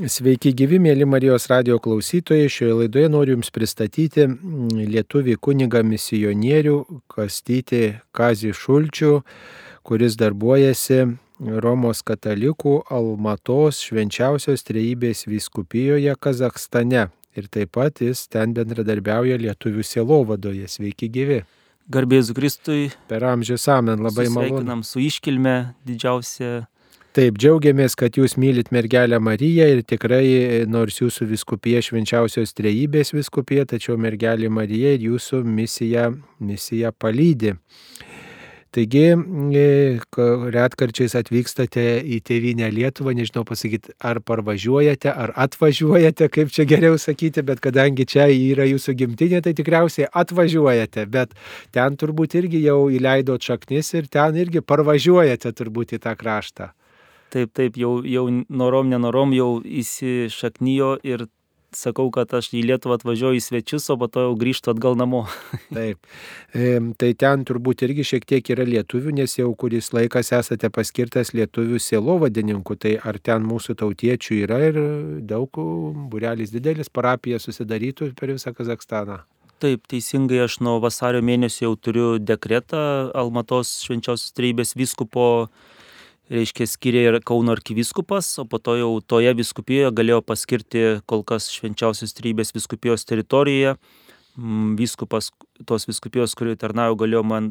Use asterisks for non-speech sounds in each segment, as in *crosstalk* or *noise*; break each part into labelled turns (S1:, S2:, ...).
S1: Sveiki gyvi, mėly Marijos radio klausytojai. Šioje laidoje noriu Jums pristatyti lietuvį kunigą misionierių Kastyti Kazį Šulčių, kuris darbuojasi Romos katalikų Almatos švenčiausios trejybės vyskupijoje Kazakstane. Ir taip pat jis ten bendradarbiauja lietuvių sielovadoje. Sveiki gyvi.
S2: Garbėsiu Kristui.
S1: Per amžius amen labai malonu.
S2: Sveikinam su iškilme didžiausia
S1: Taip, džiaugiamės, kad jūs mylit mergelę Mariją ir tikrai, nors jūsų viskupija švenčiausios trejybės viskupija, tačiau mergelė Marija ir jūsų misija, misija palydi. Taigi, retkarčiais atvykstate į tėvynę Lietuvą, nežinau pasakyti, ar parvažiuojate, ar atvažiuojate, kaip čia geriau sakyti, bet kadangi čia yra jūsų gimtinė, tai tikriausiai atvažiuojate, bet ten turbūt irgi jau įleidot šaknis ir ten irgi parvažiuojate turbūt į tą kraštą.
S2: Taip, taip, jau, jau norom, nenorom jau įsišaknyjo ir sakau, kad aš į Lietuvą atvažiuoju į svečius, o po to jau grįžtu atgal namo. *laughs*
S1: Taip. E, tai ten turbūt irgi šiek tiek yra lietuvių, nes jau kuris laikas esate paskirtas lietuvių sielovadininku. Tai ar ten mūsų tautiečių yra ir daug, burelis didelis, parapija susidarytų per visą Kazakstaną?
S2: Taip, teisingai aš nuo vasario mėnesio jau turiu dekretą Almatos švenčiausios treibės vyskupo reiškia skiria ir Kauno arkivyskupas, o po to jau toje viskupijoje galėjo paskirti kol kas švenčiausios trybės viskupijos teritorijoje. Mm, vyskupas tos viskupijos, kurioje tarnauju, galėjo man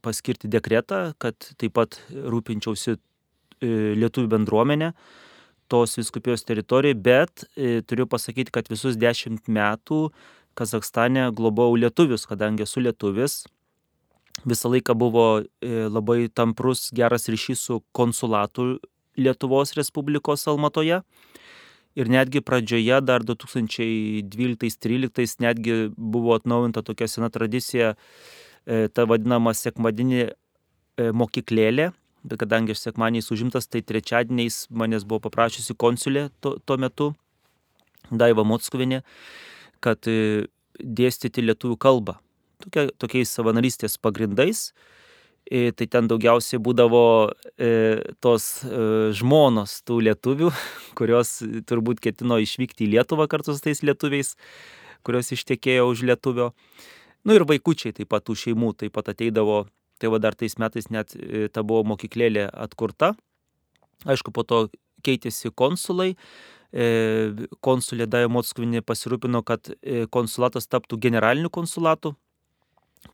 S2: paskirti dekretą, kad taip pat rūpinčiausi lietuvių bendruomenę tos viskupijos teritorijoje, bet turiu pasakyti, kad visus dešimt metų Kazakstane globau lietuvius, kadangi esu lietuvis, visą laiką buvo e, labai tamprus geras ryšys su konsulatu Lietuvos Respublikos Almatoje. Ir netgi pradžioje, dar 2012-2013, netgi buvo atnaujinta tokia sena tradicija, e, ta vadinama sekmadinė e, mokyklėlė, bet kadangi aš sekmaniais užimtas, tai trečiadieniais manęs buvo paprašysi konsulė tuo, tuo metu, Daiva Motskuvinė, kad dėstyti lietuvių kalbą tokia, tokiais savanorystės pagrindais. E, tai ten daugiausiai būdavo e, tos e, žmonos tų lietuvių, *laughs* kurios turbūt ketino išvykti į Lietuvą kartu su tais lietuviais, kurios ištekėjo už lietuvio. Nu ir vaikučiai taip pat tų šeimų taip pat ateidavo, tai va dar tais metais net e, ta buvo mokyklėlė atkurta. Aišku, po to keitėsi konsulai, e, konsulė Daja Motskvinė pasirūpino, kad e, konsulatas taptų generaliniu konsulatu,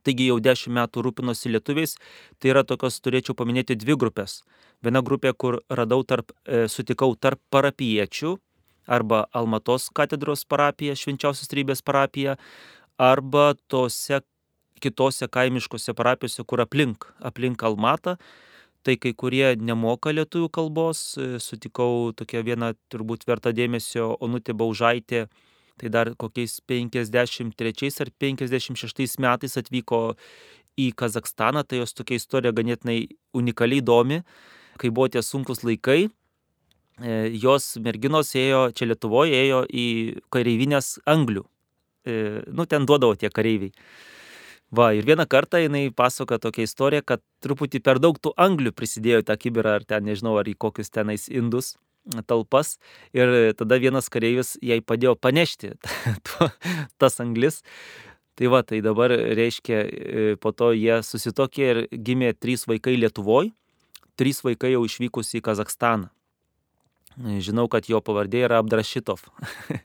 S2: Taigi jau dešimt metų rūpinosi lietuviais, tai yra tokios, turėčiau paminėti dvi grupės. Viena grupė, kur radau tarp, e, sutikau tarp parapiečių, arba Almatos katedros parapija, švenčiausios trybės parapija, arba tose kitose kaimiškose parapijose, kur aplink, aplink Almatą. Tai kai kurie nemoka lietuvių kalbos, e, sutikau tokią vieną turbūt vertą dėmesio Onutė Baužaitė, tai dar kokiais 53 ar 56 metais atvyko į Kazakstaną, tai jos tokia istorija ganėtinai unikaliai įdomi, kai buvo tie sunkus laikai, e, jos merginos ėjo, čia Lietuvoje ėjo į kareivinės anglių. E, nu, ten duodavo tie kareiviai. Va, ir vieną kartą jinai pasako tokią istoriją, kad truputį per daug tų anglių prisidėjo tą kiberą, ar ten nežinau, ar į kokius tenais indus talpas ir tada vienas kareivis jai padėjo panešti *laughs* tas anglis. Tai va, tai dabar reiškia, e, po to jie susitokė ir gimė trys vaikai Lietuvoje, trys vaikai jau išvykus į Kazakstaną. Žinau, kad jo pavardė yra Abdrašitov.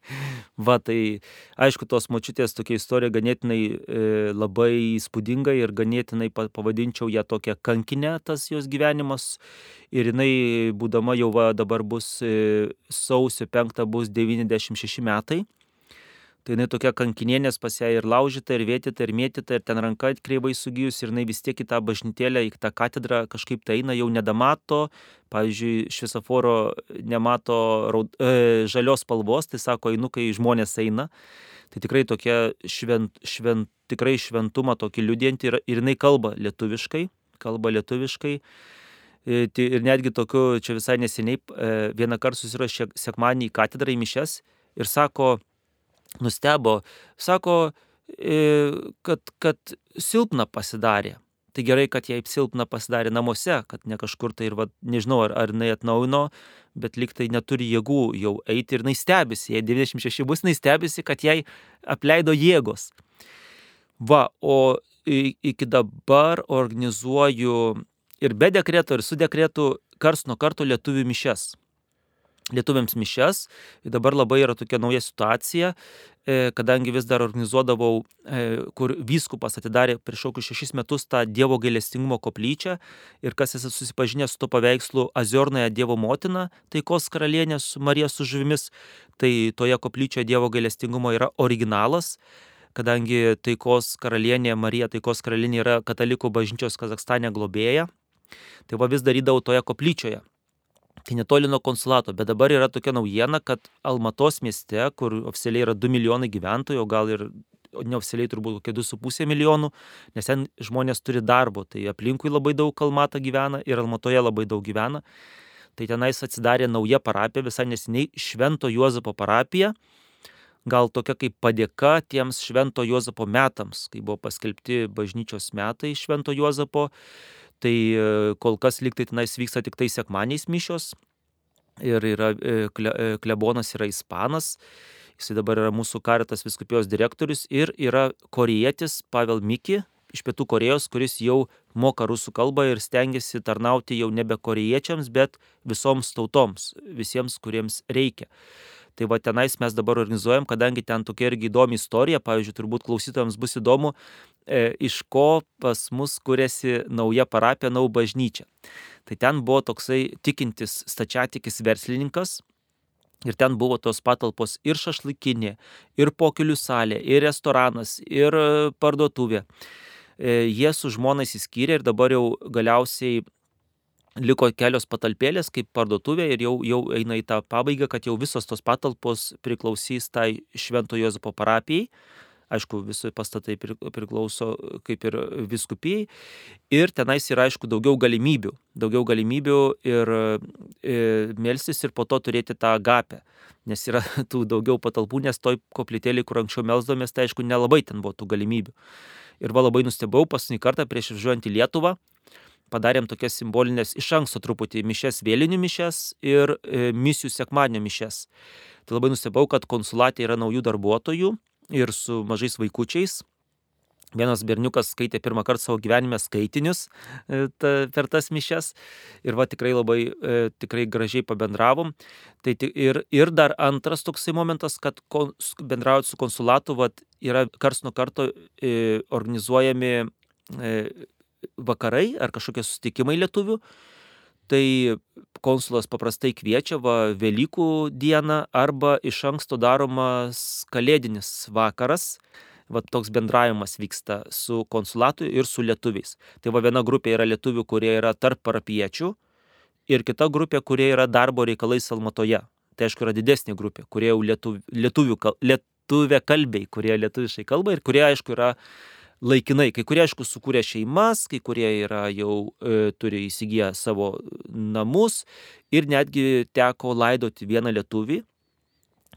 S2: *laughs* Va, tai aišku, tos močiutės tokia istorija ganėtinai e, labai įspūdinga ir ganėtinai pavadinčiau ją tokią kankinę, tas jos gyvenimas. Ir jinai, būdama jau va, dabar bus e, sausio 5 bus 96 metai tai jinai tokia kankinienės pas ją ir laužyta, ir vėtyta, ir mėtyta, ir ten ranka kreivai sugijus, ir jinai vis tiek į tą bažnytėlę, į tą katedrą kažkaip tai eina, jau nedamato, pavyzdžiui, šviesoforo nemato raud, e, žalios spalvos, tai sako, einu, kai žmonės eina. Tai tikrai tokia švent, švent, tikrai šventumą tokį liūdinti ir, ir jinai kalba lietuviškai, kalba lietuviškai. E, ir netgi tokiu, čia visai neseniai, e, vieną kartą susirašė sekmanį į katedrą į mišes ir sako, nustebo, sako, e, kad, kad silpna pasidarė. tai gerai, kad jai silpna pasidarė namuose, kad ne kažkur tai ir, va, nežinau, ar, ar jinai atnaujino, bet liktai neturi jėgų jau eiti ir jinai stebisi, jei 96 bus, jinai stebisi, kad jai apleido jėgos. Va, o iki dabar organizuoju ir be dekreto, ir su dekretu kars nuo karto lietuvių mišes lietuviams mišes. Ir dabar labai yra tokia nauja situacija, e, kadangi vis dar organizuodavau, e, kur vyskupas atidarė prieš kokius šešis metus tą Dievo gailestingumo koplyčią ir kas esi susipažinęs su to paveikslu Aziornąją Dievo motiną, taikos karalienė su Marija su žuvimis, tai toje koplyčioje Dievo gailestingumo yra originalas kadangi taikos karalienė Marija taikos karalienė yra katalikų bažnyčios Kazakstane globėja. Tai va vis darydavau toje koplyčioje tai netoli nuo konsulato, bet dabar yra tokia naujiena, kad Almatos mieste, kur oficialiai yra 2 milijonai gyventojų, o gal ir neoficialiai turbūt kokie 2,5 milijonų, nes ten žmonės turi darbo, tai aplinkui labai daug Kalmata gyvena ir Almatoje labai daug gyvena. Tai tenais atsidarė nauja parapija, visai nesiniai Švento Juozapo parapija, gal tokia kaip padėka tiems Švento Juozapo metams, kai buvo paskelbti bažnyčios metai Švento Juozapo tai e, kol kas liktai tenais vyksta tik tai sekmaniais mišios. Ir yra, e, e, klebonas yra ispanas, jisai dabar yra mūsų karitas viskupijos direktorius ir yra korietis Pavel Miki iš Pietų Korejos, kuris jau moka rusų kalbą ir stengiasi tarnauti jau nebe korejiečiams, bet visoms tautoms, visiems, kuriems reikia. Tai va tenais mes dabar organizuojam, kadangi ten tokia irgi įdomi istorija, pavyzdžiui, turbūt klausytojams bus įdomu, iš ko pas mus kuriasi nauja parapija, nau bažnyčia. Tai ten buvo toksai tikintis stačiatikis verslininkas, Ir ten buvo tos patalpos ir šašlikinė, ir pokelių salė, ir restoranas, ir e, parduotuvė. E, jie su žmonais įskyrė ir dabar jau galiausiai liko kelios patalpėlės kaip parduotuvė ir jau, jau eina į tą pabaigą, kad jau visos tos patalpos priklausys tai Švento Jozapo parapijai. Aišku, visi pastatai priklauso kaip ir viskupijai. Ir tenais yra, aišku, daugiau galimybių. Daugiau galimybių ir e, melstis ir po to turėti tą agapę. Nes yra *laughs* tų daugiau patalpų, nes toj koplytėlį, kur anksčiau melsdomės, tai aišku, nelabai ten buvo tų galimybių. Ir va labai nustebau paskutinį kartą prieš išvažiuojant į Lietuvą, padarėm tokias simbolinės iš anksto truputį mišes vėlinių mišes ir e, misijų sekmadienio mišes. Tai labai nustebau, kad konsulatė yra naujų darbuotojų ir su mažais vaikučiais. Vienas berniukas skaitė pirmą kartą savo gyvenime skaitinius e, ta, per tas mišes ir va tikrai labai e, tikrai gražiai pabendravom. Tai ir, ir dar antras toksai momentas, kad kon, bendraujant su konsulatu va, yra kars nuo karto e, organizuojami e, vakarai ar kažkokie susitikimai lietuvių, tai konsulas paprastai kviečia va Velykų dieną arba iš anksto daromas kalėdinis vakaras. Va toks bendravimas vyksta su konsulatu ir su lietuviais. Tai va viena grupė yra lietuvių, kurie yra tarp parapiečių ir kita grupė, kurie yra darbo reikalai Salmatoje. Tai aišku yra didesnė grupė, kurie jau lietuvių, lietuvių, lietuvė kalbiai, kurie lietuviškai kalba ir kurie aišku yra laikinai. Kai kurie, aišku, sukūrė šeimas, kai kurie yra jau e, turi įsigiję savo namus ir netgi teko laidoti vieną lietuvį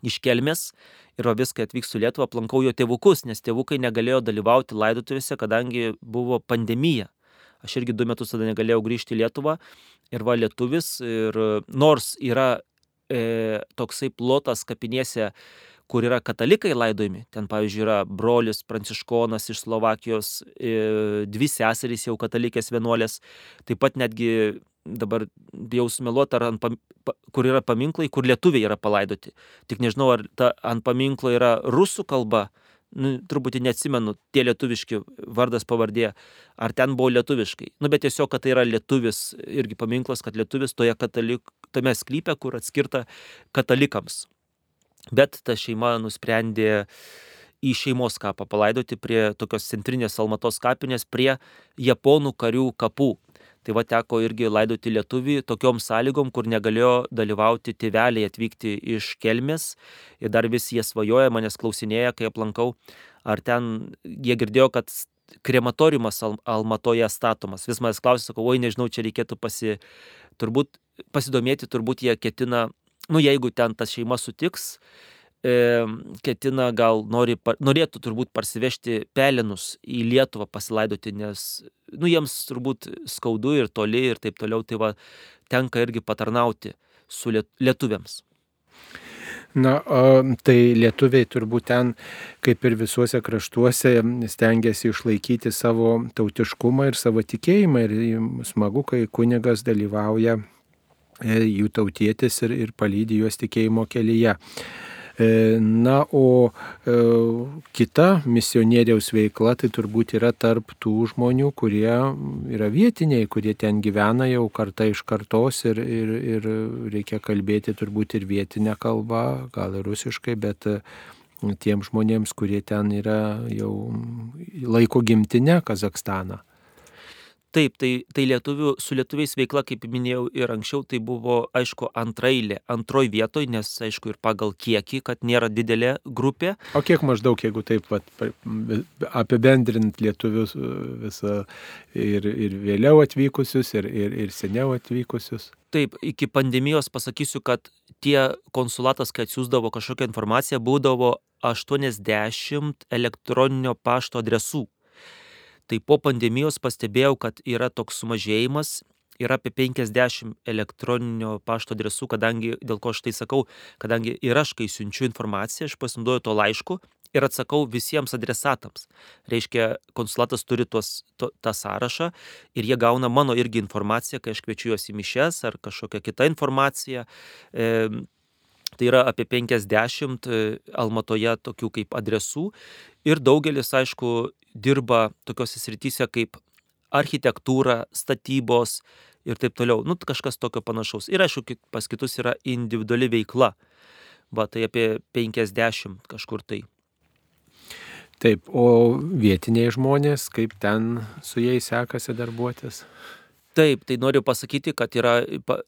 S2: iš kelmės ir viską atvyksiu Lietuvą, aplankau jo tėvukus, nes tėvukai negalėjo dalyvauti laidotuvėse, kadangi buvo pandemija. Aš irgi du metus tada negalėjau grįžti į Lietuvą ir va lietuvis ir nors yra e, toksai plotas kapinėse, kur yra katalikai laidojami. Ten, pavyzdžiui, yra brolis Pranciškonas iš Slovakijos, dvi seserys jau katalikės vienuolės, taip pat netgi dabar bijau sumeluoti, ar ant, kur yra paminklai, kur lietuviai yra palaidoti. Tik nežinau, ar ta, ant paminklo yra rusų kalba, nu, truputį neatsimenu, tie lietuviški vardas pavardė, ar ten buvo lietuviškai. Nu, bet tiesiog, kad tai yra lietuvis, irgi paminklas, kad lietuvis toje katalik, tame sklype, kur atskirta katalikams. Bet ta šeima nusprendė į šeimos kapą palaidoti prie tokios centrinės Almatos kapinės, prie japonų karių kapų. Tai va teko irgi laidoti lietuvį tokiom sąlygom, kur negalėjo dalyvauti tėveliai atvykti iš kelmės. Ir dar vis jie svajoja, manęs klausinėja, kai aplankau, ar ten jie girdėjo, kad krematoriumas Almatoje statomas. Vis manęs klausė, sakau, oi nežinau, čia reikėtų pasi, turbūt, pasidomėti, turbūt jie ketina nu jeigu ten tas šeima sutiks, e, ketina gal nori, norėtų turbūt parsivežti pelenus į Lietuvą pasilaidoti, nes nu, jiems turbūt skaudu ir toli ir taip toliau, tai va tenka irgi patarnauti su lietuviams.
S1: Na, tai lietuviai turbūt ten, kaip ir visuose kraštuose, stengiasi išlaikyti savo tautiškumą ir savo tikėjimą. Ir smagu, kai kunigas dalyvauja jų tautietis ir, ir palydį juos tikėjimo kelyje. E, na, o e, kita misionieriaus veikla tai turbūt yra tarp tų žmonių, kurie yra vietiniai, kurie ten gyvena jau kartą iš kartos ir, ir, ir reikia kalbėti turbūt ir vietinę kalbą, gal ir rusiškai, bet e, tiem žmonėms, kurie ten yra jau laiko gimtinę Kazakstaną.
S2: Taip, tai, tai lietuvių, su lietuviais veikla, kaip minėjau ir anksčiau, tai buvo, aišku, antrailė, antroji vietoje, nes, aišku, ir pagal kiekį, kad nėra didelė grupė.
S1: O kiek maždaug, jeigu taip pat apibendrint lietuvius visą ir, ir vėliau atvykusius, ir, ir, ir seniau atvykusius?
S2: Taip, iki pandemijos pasakysiu, kad tie konsulatas, kai atsiųsdavo kažkokią informaciją, būdavo 80 elektroninio pašto adresų tai po pandemijos pastebėjau, kad yra toks sumažėjimas yra apie 50 elektroninio pašto adresų, kadangi, dėl ko aš tai sakau, kadangi ir aš, kai siunčiu informaciją, aš pasinaudoju to laišku ir atsakau visiems adresatams. Reiškia, konsulatas turi tuos, to, tą sąrašą ir jie gauna mano irgi informaciją, kai aš kviečiu juos į mišes ar kažkokią kitą informaciją. E, Tai yra apie 50 e, Almatoje tokių kaip adresų ir daugelis, aišku, dirba tokiuose srityse kaip architektūra, statybos ir taip toliau. Nu, kažkas tokio panašaus. Ir aišku, pas kitus yra individuali veikla. Va, tai apie 50 kažkur tai.
S1: Taip, o vietiniai žmonės, kaip ten su jais sekasi darbuotis?
S2: Taip, tai noriu pasakyti, kad yra,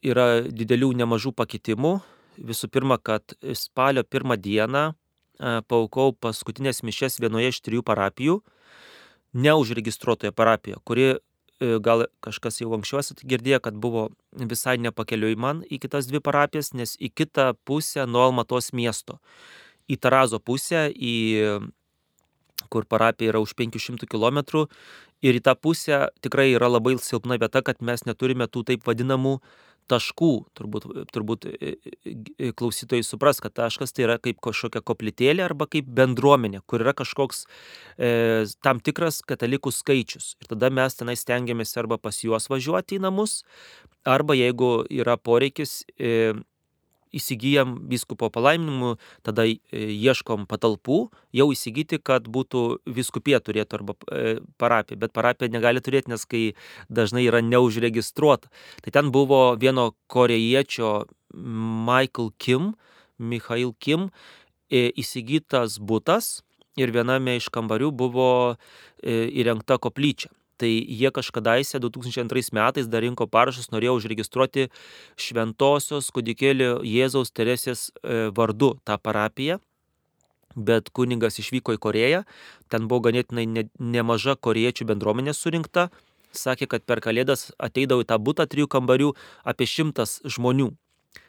S2: yra didelių nemažų pakitimų. Visų pirma, kad spalio pirmą dieną paukau paskutinės mišes vienoje iš trijų parapijų neužregistruotoje parapijoje, kuri e, gal kažkas jau anksčiau esate girdėję, kad buvo visai nepakeliui man į kitas dvi parapijas, nes į kitą pusę nuo Almatos miesto. Į Tarazo pusę, į kur parapija yra už 500 km ir į tą pusę tikrai yra labai silpna vieta, kad mes neturime tų taip vadinamų taškų, turbūt, turbūt e, e, e, klausytojai supras, kad taškas tai yra kaip kažkokia koplytėlė arba kaip bendruomenė, kur yra kažkoks e, tam tikras katalikų skaičius. Ir tada mes tenai stengiamės arba pas juos važiuoti į namus, arba jeigu yra poreikis, e, įsigijam vyskupo palaiminimu, tada e, ieškom patalpų, jau įsigyti, kad būtų viskupija turėtų arba e, parapija, bet parapija negali turėti, nes kai dažnai yra neužregistruota. Tai ten buvo vieno korejiečio Michael Kim, Michael Kim, e, įsigytas būtas ir viename iš kambarių buvo įrengta koplyčia tai jie kažkadaise 2002 metais dar rinko parašus, norėjo užregistruoti šventosios kudikėlio Jėzaus Teresės e, vardu tą parapiją. Bet kuningas išvyko į Koreją, ten buvo ganėtinai ne, nemaža koriečių bendruomenė surinkta, sakė, kad per kalėdas ateidavo į tą būtą trijų kambarių apie šimtas žmonių.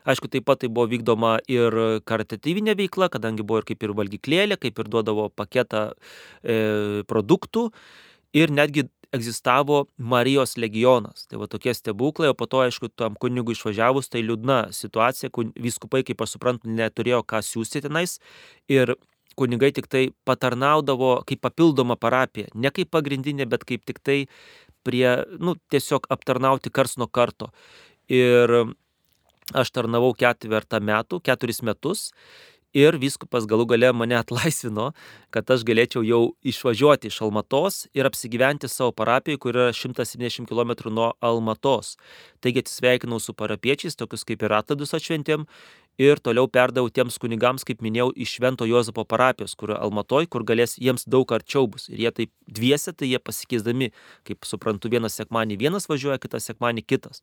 S2: Aišku, taip pat tai buvo vykdoma ir karitatyvinė veikla, kadangi buvo ir kaip ir valgyklėlė, kaip ir duodavo paketą e, produktų. Ir netgi egzistavo Marijos legionas. Tai va tokie stebuklai, o po to, aišku, tam kunigui išvažiavus, tai liūdna situacija, vyskupai, kaip aš suprantu, neturėjo ką siūsti tenais ir kunigai tik tai patarnaudavo kaip papildoma parapija, ne kaip pagrindinė, bet kaip tik tai prie, nu, tiesiog aptarnauti kars nuo karto. Ir aš tarnavau ketvertą metų, keturis metus ir vyskupas galų gale mane atlaisvino, kad aš galėčiau jau išvažiuoti iš Almatos ir apsigyventi savo parapijoje, kur yra 170 km nuo Almatos. Taigi atsisveikinau su parapiečiais, tokius kaip ir atladus atšventėm ir toliau perdavau tiems kunigams, kaip minėjau, iš Švento Jozapo parapijos, kur Almatoj, kur galės jiems daug arčiau bus. Ir jie taip dviese, tai jie pasikeisdami, kaip suprantu, vienas sekmanį vienas važiuoja, kitas sekmanį kitas.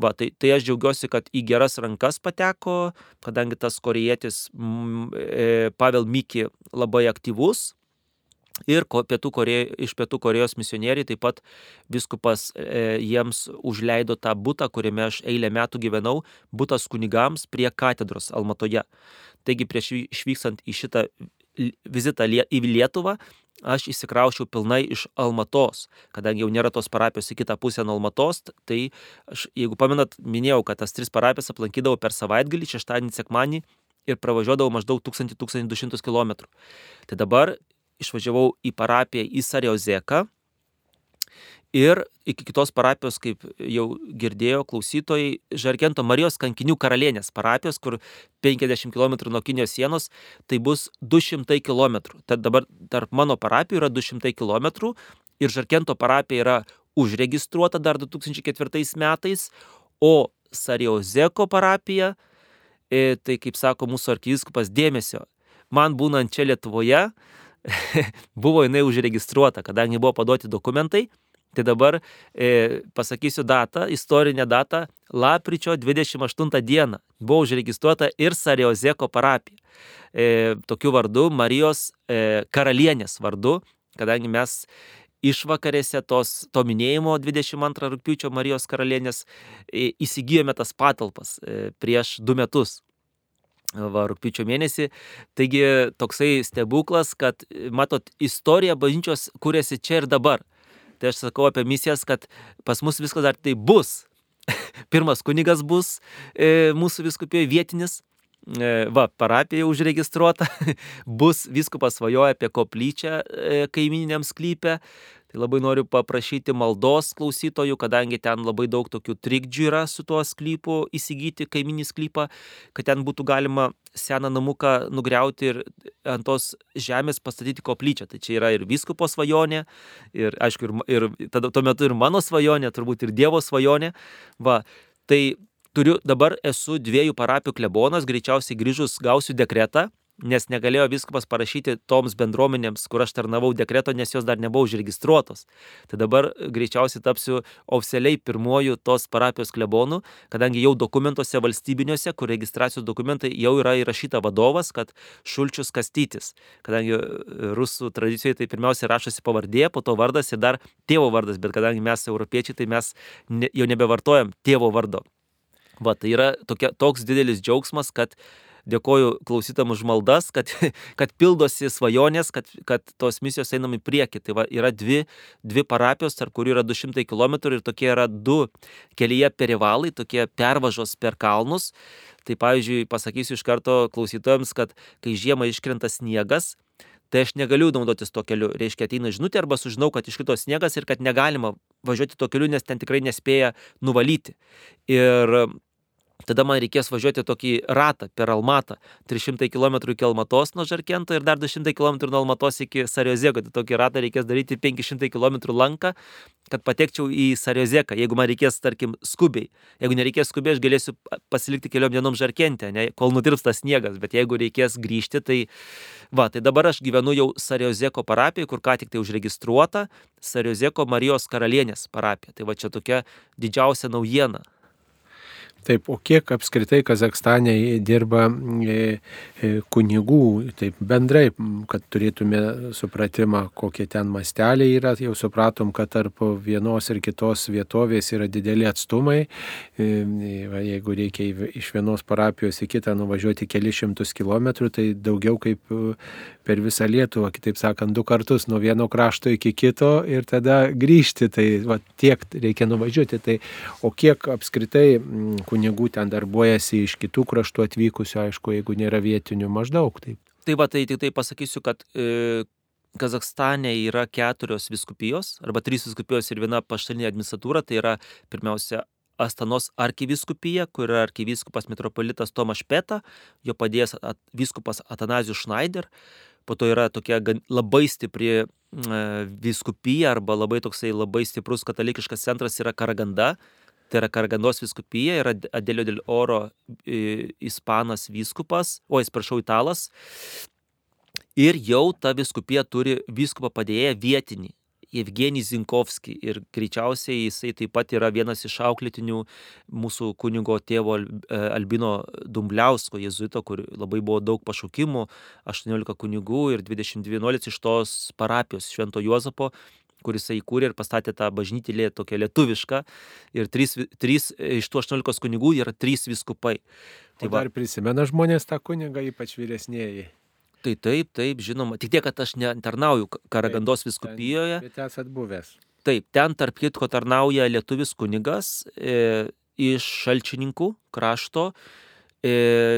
S2: Va, tai, tai aš džiaugiuosi, kad į geras rankas pateko, kadangi tas korejietis m, e, Pavel Miki labai aktyvus, Ir pietų Korėjo, iš Pietų Korejos misionieriai taip pat viskupas e, jiems užleido tą būtą, kuriame aš eilę metų gyvenau, būtas kunigams prie katedros Almatoje. Taigi prieš išvykstant į šitą vizitą į Lietuvą, aš įsikraušiau pilnai iš Almatos, kadangi jau nėra tos parapijos į kitą pusę nuo Almatos, tai aš, jeigu pamenat, minėjau, kad tas tris parapijas aplankydavau per savaitgalį, šeštadienį, sekmanį ir pravažiuodavau maždaug 1000-1200 km. Tai dabar išvažiavau į parapiją į Sariozeką, Ir iki kitos parapijos, kaip jau girdėjo klausytojai, Žargento Marijos kankinių karalienės parapijos, kur 50 km nuo Kinijos sienos, tai bus 200 km. Tad dabar tarp mano parapijų yra 200 km ir Žargento parapija yra užregistruota dar 2004 metais, o Sariozeko parapija, e, tai kaip sako mūsų arkivyskupas dėmesio, man būnant čia Lietuvoje, *laughs* buvo jinai užregistruota, kadangi buvo paduoti dokumentai Tai dabar e, pasakysiu datą, istorinę datą, lapkričio 28 dieną buvo užregistruota ir Sariozeko parapija. E, tokiu vardu, Marijos e, karalienės vardu, kadangi mes išvakarėse tos, to minėjimo 22 rūpiučio Marijos karalienės e, įsigijome tas patalpas e, prieš du metus va, rūpiučio mėnesį. Taigi toksai stebuklas, kad, matot, istorija bažnyčios kūrėsi čia ir dabar. Tai aš sakau apie misijas, kad pas mus viskas dar tai bus. *laughs* Pirmas kunigas bus e, mūsų viskupijoje vietinis, e, va, parapija užregistruota, *laughs* bus viskupas svajoja apie koplyčią e, kaimininiam sklypę, Tai labai noriu paprašyti maldos klausytojų, kadangi ten labai daug tokių trikdžių yra su tuo sklypu įsigyti kaiminį sklypą, kad ten būtų galima seną namuką nugriauti ir ant tos žemės pastatyti koplyčią. Tai čia yra ir viskupo svajonė, ir aišku, ir, ir tada, tuo metu ir mano svajonė, turbūt ir Dievo svajonė. Va, tai turiu, dabar esu dviejų parapijų klebonas, greičiausiai grįžus gausiu dekretą nes negalėjo viskupas parašyti toms bendruomenėms, kur aš tarnavau dekreto, nes jos dar nebuvo užregistruotos. Tai dabar greičiausiai tapsiu oficialiai pirmoju tos parapijos klebonu, kadangi jau dokumentuose valstybiniuose, kur registracijos dokumentai jau yra įrašyta vadovas, kad Šulčius Kastytis. Kadangi e, rusų tradicijoje tai pirmiausia rašosi pavardė, po to vardas ir dar tėvo vardas, bet kadangi mes europiečiai, tai mes ne, jau nebevartojam tėvo vardo. Va, tai yra tokia, toks didelis džiaugsmas, kad dėkoju klausytam už maldas, kad, *laughs* kad pildosi svajonės, kad, kad tos misijos einam į priekį. Tai va, yra dvi, dvi parapijos, tarp kurių yra 200 km ir tokie yra du kelyje perivalai, tokie pervažos per kalnus. Tai pavyzdžiui, pasakysiu iš karto klausytojams, kad kai žiemą iškrenta sniegas, tai aš negaliu naudotis to keliu. Reiškia, ateina žinutė arba sužinau, kad iškrito sniegas ir kad negalima važiuoti to keliu, nes ten tikrai nespėja nuvalyti. Ir Tada man reikės važiuoti tokį ratą per Almatą. 300 km iki Almatos nuo Žarkento ir dar 200 km nuo Almatos iki Sariozeko. Tai tokį ratą reikės daryti 500 km lanką, kad patekčiau į Sariozeką. Jeigu man reikės, tarkim, skubiai. Jeigu nereikės skubiai, aš galėsiu pasilikti keliom dienom Žarkente, ne, kol nutirpsta sniegas. Bet jeigu reikės grįžti, tai... Va, tai dabar aš gyvenu jau Sariozeko parapijoje, kur ką tik tai užregistruota Sariozeko Marijos karalienės parapija. Tai va čia tokia didžiausia naujiena
S1: Taip, o kiek apskritai Kazakstane dirba e, e, kunigų, taip bendrai, kad turėtume supratimą, kokie ten masteliai yra, jau supratom, kad tarp vienos ir kitos vietovės yra dideli atstumai. E, jeigu reikia iš vienos parapijos į kitą nuvažiuoti keli šimtus kilometrų, tai daugiau kaip per visą Lietuvą, kitaip sakant, du kartus nuo vieno krašto iki kito ir tada grįžti. Tai va, tiek reikia nuvažiuoti. Tai, o kiek apskritai kunigų ten darbuojasi iš kitų kraštų atvykusių, aišku, jeigu nėra vietinių, maždaug taip.
S2: Tai va, tai tik tai pasakysiu, kad e, Kazakstane yra keturios viskupijos, arba trys viskupijos ir viena paštalinė administratūra, tai yra pirmiausia Astanos arkiviskupija, kur yra arkivyskupas metropolitas Tomas Peta, jo padėjęs at, vyskupas Atanazijus Schneider, po to yra tokia labai stipri e, viskupija arba labai toksai labai stiprus katalikiškas centras yra Karaganda, tai yra Karagandos viskupija, yra Adelio del Oro ispanas vyskupas, o atsiprašau, italas. Ir jau ta viskupija turi vyskupą padėjėją vietinį. Evgenijį Zinkovskį ir greičiausiai jisai taip pat yra vienas iš auklėtinių mūsų kunigo tėvo Albino Dumbliausko jezuito, kur labai buvo daug pašaukimų, 18 kunigų ir 22 iš tos parapijos Švento Juozapo kuris įkūrė ir pastatė tą bažnytėlę tokią lietuvišką. Ir trys, trys iš tų 18 kunigų yra trys viskupai.
S1: Tai o dar prisimena žmonės tą kunigą, ypač vyresnėji.
S2: Tai taip, taip, žinoma. Tik tiek, kad aš netarnauju Karagandos viskupijoje.
S1: Bet esat buvęs.
S2: Taip, ten tarp kitko tarnauja lietuvis kunigas e, iš šalčininkų krašto. E,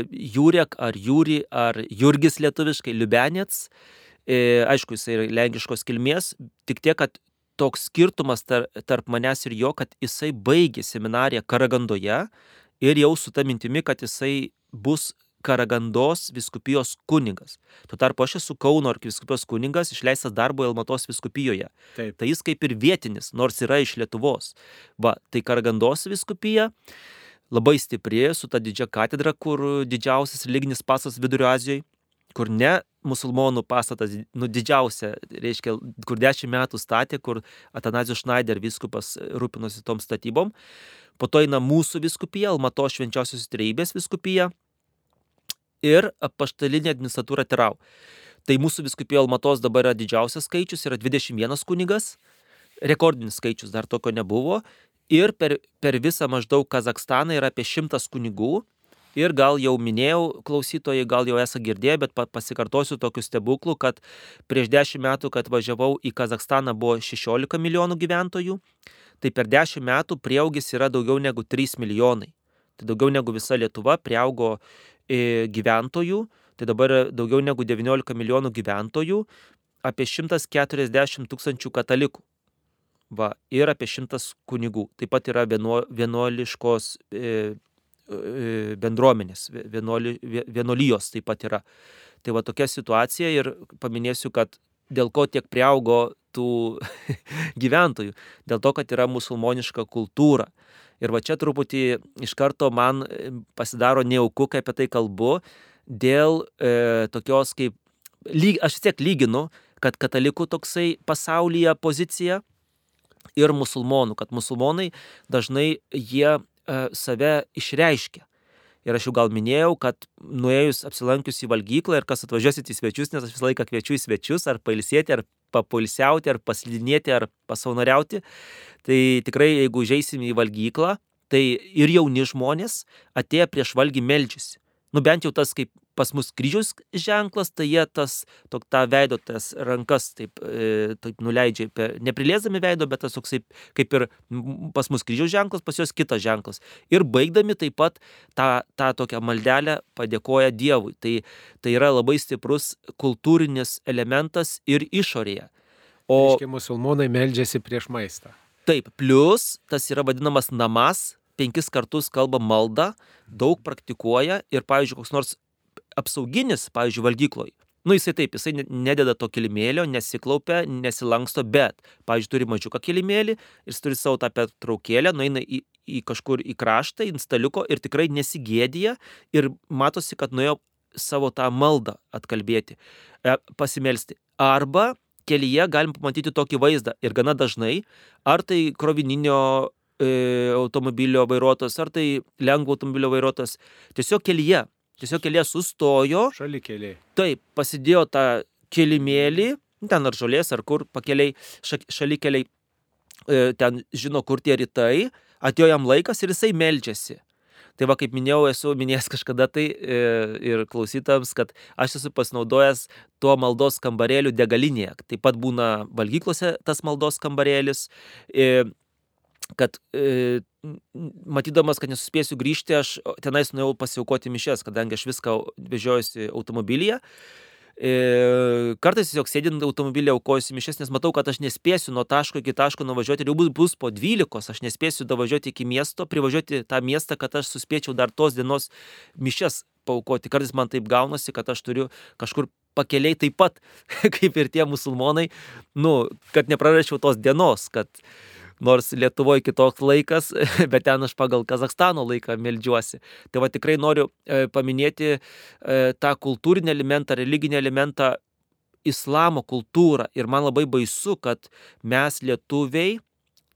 S2: Jurek ar Jūri ar Jurgis lietuviškai, Liubenėts. E, aišku, jis yra lenkiškos kilmės, tik tiek, kad toks skirtumas tar, tarp manęs ir jo, kad jisai baigė seminariją Karagandoje ir jau su ta mintimi, kad jisai bus Karagandos viskupijos kunigas. Tuo tarpu aš esu Kauno arkiviskupijos kunigas, išleistas darbo Elmatos viskupijoje. Taip. Tai jis kaip ir vietinis, nors yra iš Lietuvos. Va, tai Karagandos viskupija labai stipri, su ta didžia katedra, kur didžiausias religinis pasas Vidurio Azijoje kur ne musulmonų pastatas, nu didžiausia, reiškia, kur dešimt metų statė, kur Atanazijus Schneider viskupas rūpinosi tom statybom. Po to eina mūsų viskupija, Almato švenčiausios treibės viskupija ir paštalinė administratūra Terau. Tai mūsų viskupija Almatos dabar yra didžiausias skaičius, yra 21 kunigas, rekordinis skaičius dar tokio nebuvo. Ir per, per visą maždaug Kazakstaną yra apie šimtas kunigų, Ir gal jau minėjau, klausytojai, gal jau esate girdėję, bet pasikartosiu tokiu stebuklu, kad prieš 10 metų, kad važiavau į Kazakstaną, buvo 16 milijonų gyventojų, tai per 10 metų prieaugis yra daugiau negu 3 milijonai. Tai daugiau negu visa Lietuva prieaugo e, gyventojų, tai dabar daugiau negu 19 milijonų gyventojų, apie 140 tūkstančių katalikų. Va, ir apie 100 kunigų. Taip pat yra vienuoliškos E, bendruomenės, vienuoli, vienuolijos taip pat yra. Tai va tokia situacija ir paminėsiu, kad dėl ko tiek prieaugo tų *laughs* gyventojų, dėl to, kad yra musulmoniška kultūra. Ir va čia truputį iš karto man e, pasidaro neauku, kai apie tai kalbu, dėl e, tokios kaip, lyg, aš vis tiek lyginu, kad katalikų toksai pasaulyje pozicija ir musulmonų, kad musulmonai dažnai jie E, save išreiškia. Ir aš jau gal minėjau, kad nuėjus apsilankius į valgyklą ir kas atvažiuosit į svečius, nes aš visą laiką kviečiu į svečius, ar pailsėti, ar papulsiauti, ar paslidinėti, ar pasaunariauti, tai tikrai jeigu užeisim į valgyklą, tai ir jauni žmonės atėję prieš valgį melčiasi. Nu bent jau tas kaip pas mus kryžiaus ženklas, tai jie tas, tok, tą veido, tas rankas taip, e, taip nuleidžia, per, neprilėsdami veido, bet tas toksai kaip ir pas mus kryžiaus ženklas, pas juos kitas ženklas. Ir baigdami taip pat tą, tą tokią maldelę padėkoja Dievui. Tai, tai yra labai stiprus kultūrinis elementas ir išorėje.
S1: O Reiškia, musulmonai meldžiasi prieš maistą.
S2: Taip, plus tas yra vadinamas namas, penkis kartus kalba maldą, daug praktikuoja ir, pavyzdžiui, koks nors apsauginis, pavyzdžiui, valgykloj. Nu, jisai taip, jisai nededa to kilimėlio, nesiklaupia, nesilanksto, bet, pavyzdžiui, turi mažiuką kilimėlį jis turi savo tą pertraukėlę, nueina į, į kažkur į kraštą, į staliuko ir tikrai nesigėdija ir matosi, kad nuėjo savo tą maldą atkalbėti, e, pasimelsti. Arba kelyje galim pamatyti tokį vaizdą ir gana dažnai, ar tai krovininio e, automobilio vairuotojas, ar tai lengvo automobilio vairuotojas, tiesiog kelyje Tiesiog kelias sustojo.
S1: Šaly keliai.
S2: Taip, pasidėjo tą kilimėlį, ten ar žolės, ar kur pakeliai, šaly keliai, e, ten žino, kur tie rytai, atėjo jam laikas ir jisai melčiasi. Tai va, kaip minėjau, esu minėjęs kažkada tai e, ir klausytams, kad aš esu pasinaudojęs tuo maldos kambarėliu degalinėje. Taip pat būna valgyklose tas maldos kambarėlis. Kad e, matydamas, kad nesuspėsiu grįžti, aš tenais nuėjau pasiaukoti mišes, kadangi aš viską vežiojusi automobilyje. E, kartais tiesiog sėdint automobilį aukojusi mišes, nes matau, kad aš nespėsiu nuo taško iki taško nuvažiuoti ir jau bus po 12, aš nespėsiu davažiuoti iki miesto, privažiuoti tą miestą, kad aš suspėčiau dar tos dienos mišes paukoti. Kartais man taip gaunasi, kad aš turiu kažkur pakeliai taip pat, *laughs* kaip ir tie musulmonai, nu, kad neprarasčiau tos dienos, kad nors Lietuvoje kitoks laikas, *laughs* bet ten aš pagal Kazakstano laiką meldžiuosi. Tai va tikrai noriu e, paminėti e, tą kultūrinį elementą, religinį elementą islamo kultūrą ir man labai baisu, kad mes lietuviai,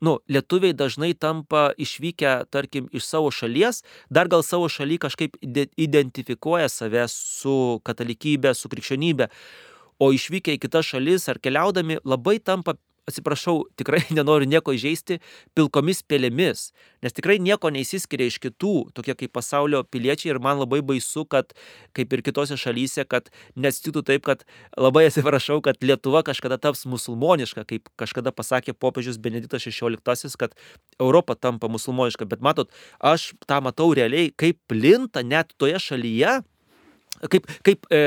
S2: nu, lietuviai dažnai tampa išvykę, tarkim, iš savo šalies, dar gal savo šaly kažkaip identifikuoja save su katalikybė, su krikščionybė, o išvykę į kitas šalis ar keliaudami labai tampa atsiprašau, tikrai *laughs* nenoriu nieko įžeisti, pilkomis pelėmis, nes tikrai nieko neįsiskiria iš kitų, tokie kaip pasaulio piliečiai ir man labai baisu, kad kaip ir kitose šalyse, kad nesitiktų taip, kad labai atsiprašau, kad Lietuva kažkada taps musulmoniška, kaip kažkada pasakė popiežius Benediktas XVI, kad Europa tampa musulmoniška, bet matot, aš tą matau realiai, kaip plinta net toje šalyje kaip, kaip e,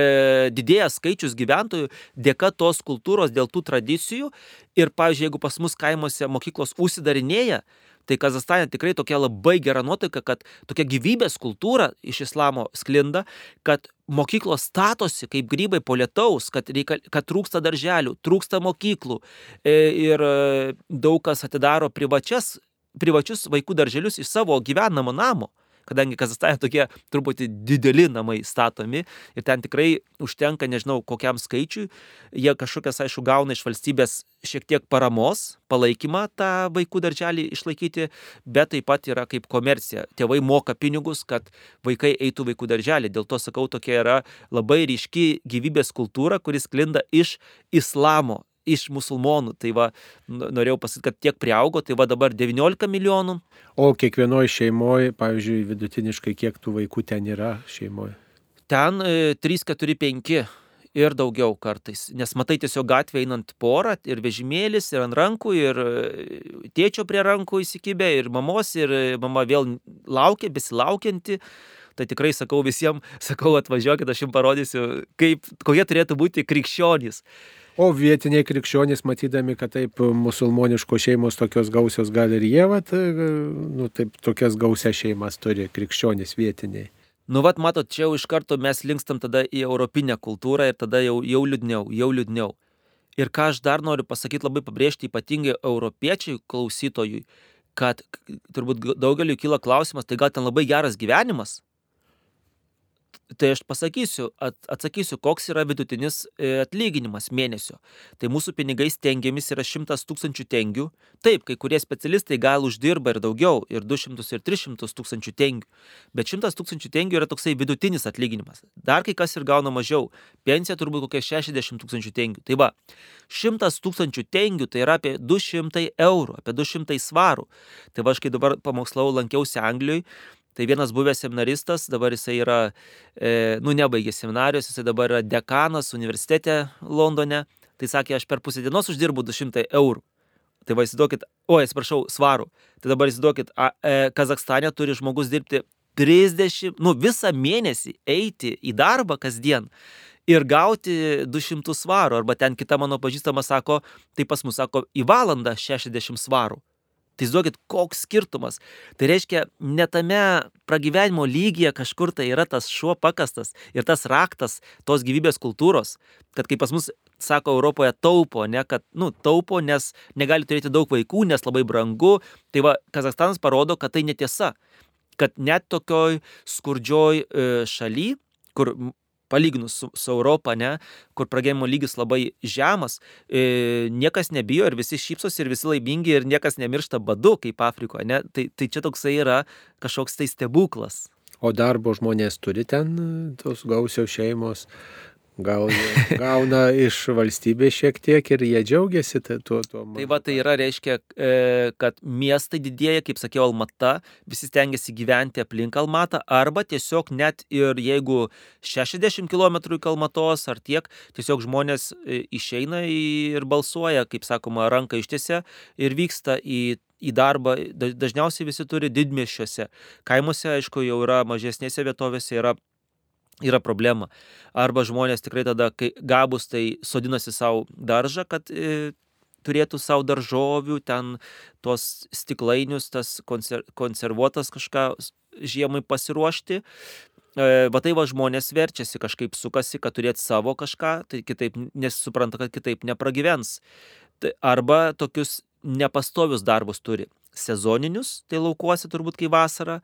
S2: didėja skaičius gyventojų dėka tos kultūros, dėl tų tradicijų. Ir, pavyzdžiui, jeigu pas mus kaimuose mokyklos užsidarinėja, tai Kazastane tikrai tokia labai gera nuotaika, kad tokia gyvybės kultūra iš islamo sklinda, kad mokyklos statosi kaip grybai po lietaus, kad, reikal, kad trūksta darželių, trūksta mokyklų e, ir e, daug kas atidaro privačias, privačius vaikų darželius iš savo gyvenamo namo kadangi Kazastane tokie truputį dideli namai statomi ir ten tikrai užtenka, nežinau, kokiam skaičiui, jie kažkokias, aišku, gauna iš valstybės šiek tiek paramos, palaikymą tą vaikų darželį išlaikyti, bet taip pat yra kaip komercija. Tėvai moka pinigus, kad vaikai eitų vaikų darželį. Dėl to sakau, tokia yra labai ryški gyvybės kultūra, kuris klinda iš islamo iš musulmonų. Tai va, norėjau pasakyti, kad tiek priaugo, tai va dabar 19 milijonų.
S1: O kiekvienoje šeimoje, pavyzdžiui, vidutiniškai kiek tų vaikų ten yra šeimoje?
S2: Ten 3, 4, 5 ir daugiau kartais. Nes matai tiesiog gatvė einant porą ir vežimėlis, ir ant rankų, ir e, tėčio prie rankų įsikibę, ir mamos, ir mama vėl laukia, besilaukianti. Tai tikrai sakau visiems, *laughs* sakau atvažiuokit, aš jums parodysiu, kaip, kokie turėtų būti krikščionys.
S1: O vietiniai krikščionys, matydami, kad taip musulmoniškos šeimos tokios gausios gal ir jie, vat, nu, taip, tokias gausias šeimas turi krikščionys vietiniai.
S2: Nu, vat, matot, čia jau iš karto mes linkstam tada į europinę kultūrą ir tada jau, jau liūdniau, jau liūdniau. Ir ką aš dar noriu pasakyti, labai pabrėžti ypatingai europiečiai klausytojui, kad turbūt daugeliu kyla klausimas, tai gal ten labai geras gyvenimas? Tai aš pasakysiu, at, atsakysiu, koks yra vidutinis e, atlyginimas mėnesio. Tai mūsų pinigais tengiamis yra 100 tūkstančių tengių. Taip, kai kurie specialistai gal uždirba ir daugiau, ir 200 ir 300 tūkstančių tengių. Bet 100 tūkstančių tengių yra toksai vidutinis atlyginimas. Dar kai kas ir gauna mažiau. Pensija turbūt kokia 60 tūkstančių tengių. Tai va, 100 tūkstančių tengių tai yra apie 200 eurų, apie 200 svarų. Tai va, aš kai dabar pamokslau lankiausi Anglijoje, Tai vienas buvęs seminaristas, dabar jisai yra, e, nu, nebaigė seminarijos, jisai dabar yra dekanas universitete Londone. Tai sakė, aš per pusę dienos uždirbu 200 eurų. Tai va, įsivaizduokit, o, atsiprašau, svarų. Tai dabar įsivaizduokit, e, Kazakstane turi žmogus dirbti 30, nu, visą mėnesį eiti į darbą kasdien ir gauti 200 svarų. Arba ten kita mano pažįstama sako, tai pas mus sako, į valandą 60 svarų. Tai įsivaizduokit, koks skirtumas. Tai reiškia, netame pragyvenimo lygyje kažkur tai yra tas šuo pakastas ir tas raktas tos gyvybės kultūros, kad kaip pas mus sako Europoje taupo, ne, kad, nu, taupo, nes negali turėti daug vaikų, nes labai brangu. Tai va, Kazakstanas parodo, kad tai netiesa. Kad net tokioj skurdžioj e, šaly, kur palyginus su, su Europa, ne, kur pragyvenimo lygis labai žemas, e, niekas nebijo ir visi šypsosi ir visi laimingi ir niekas nemiršta badu kaip Afrikoje. Ne, tai, tai čia toksai yra kažkoks tai stebuklas.
S1: O darbo žmonės turi ten tos gausios šeimos, Gal gauna iš valstybės šiek tiek ir jie džiaugiasi tuo. tuo
S2: tai va, tai yra reiškia, e, kad miestai didėja, kaip sakiau, Almata, visi stengiasi gyventi aplink Almatą, arba tiesiog net ir jeigu 60 km iki Almatos ar tiek, tiesiog žmonės e, išeina ir balsuoja, kaip sakoma, ranką ištiesia ir vyksta į į darbą, dažniausiai visi turi didmieščiuose. Kaimuose, aišku, jau yra mažesnėse vietovėse, yra yra problema. Arba žmonės tikrai tada, kai gabus, tai sodinasi savo daržą, kad e, turėtų savo daržovių, ten tuos stiklainius, tas konser, konservuotas kažką žiemai pasiruošti. E, va tai va žmonės verčiasi, kažkaip sukasi, kad turėtų savo kažką, tai kitaip nesupranta, kad kitaip nepragyvens. Tai arba tokius nepastovius darbus turi. Sezoninius, tai laukuose turbūt kai vasara.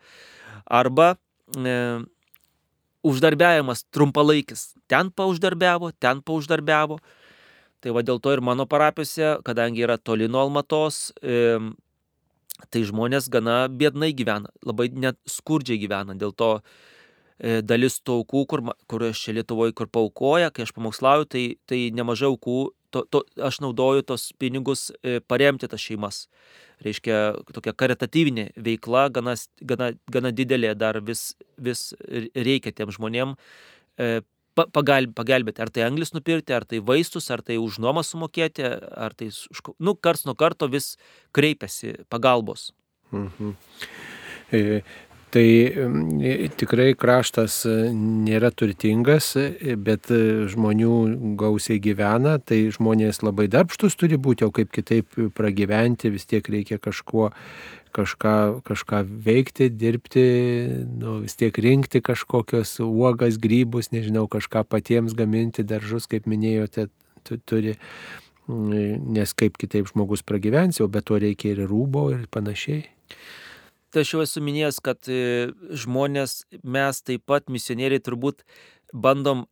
S2: Arba e, uždarbiavimas trumpalaikis. Ten pauždarbiavo, ten pauždarbiavo. Tai va dėl to ir mano parapijose, kadangi yra toli nuo Almatos, e, tai žmonės gana biednai gyvena, labai net skurdžiai gyvena. Dėl to e, dalis tų aukų, kur, kur aš čia Lietuvoje, kur paukoja, kai aš pamokslauju, tai, tai nemažai aukų, to, to, aš naudoju tos pinigus e, paremti tas šeimas. Reiškia, tokia karitatyvinė veikla, gana, gana, gana didelė dar vis, vis reikia tiem žmonėm e, pagelbėti, ar tai anglis nupirkti, ar tai vaistus, ar tai už nuomą sumokėti, ar tai, nu, karts nuo karto vis kreipiasi pagalbos. Mhm.
S1: E, tai e, tikrai kraštas e, nėra turtingas, e, bet žmonių gausiai gyvena, tai žmonės labai darbštus turi būti, o kaip kitaip pragyventi, vis tiek reikia kažkuo kažką, kažką veikti, dirbti, nu, vis tiek rinkti kažkokios uogas, grybus, nežinau, kažką patiems gaminti, daržus, kaip minėjote, turi, nes kaip kitaip žmogus pragyvens, jau be to reikia ir rūbo ir panašiai.
S2: Aš jau esu minėjęs, kad e, žmonės, mes taip pat misionieriai turbūt bandom,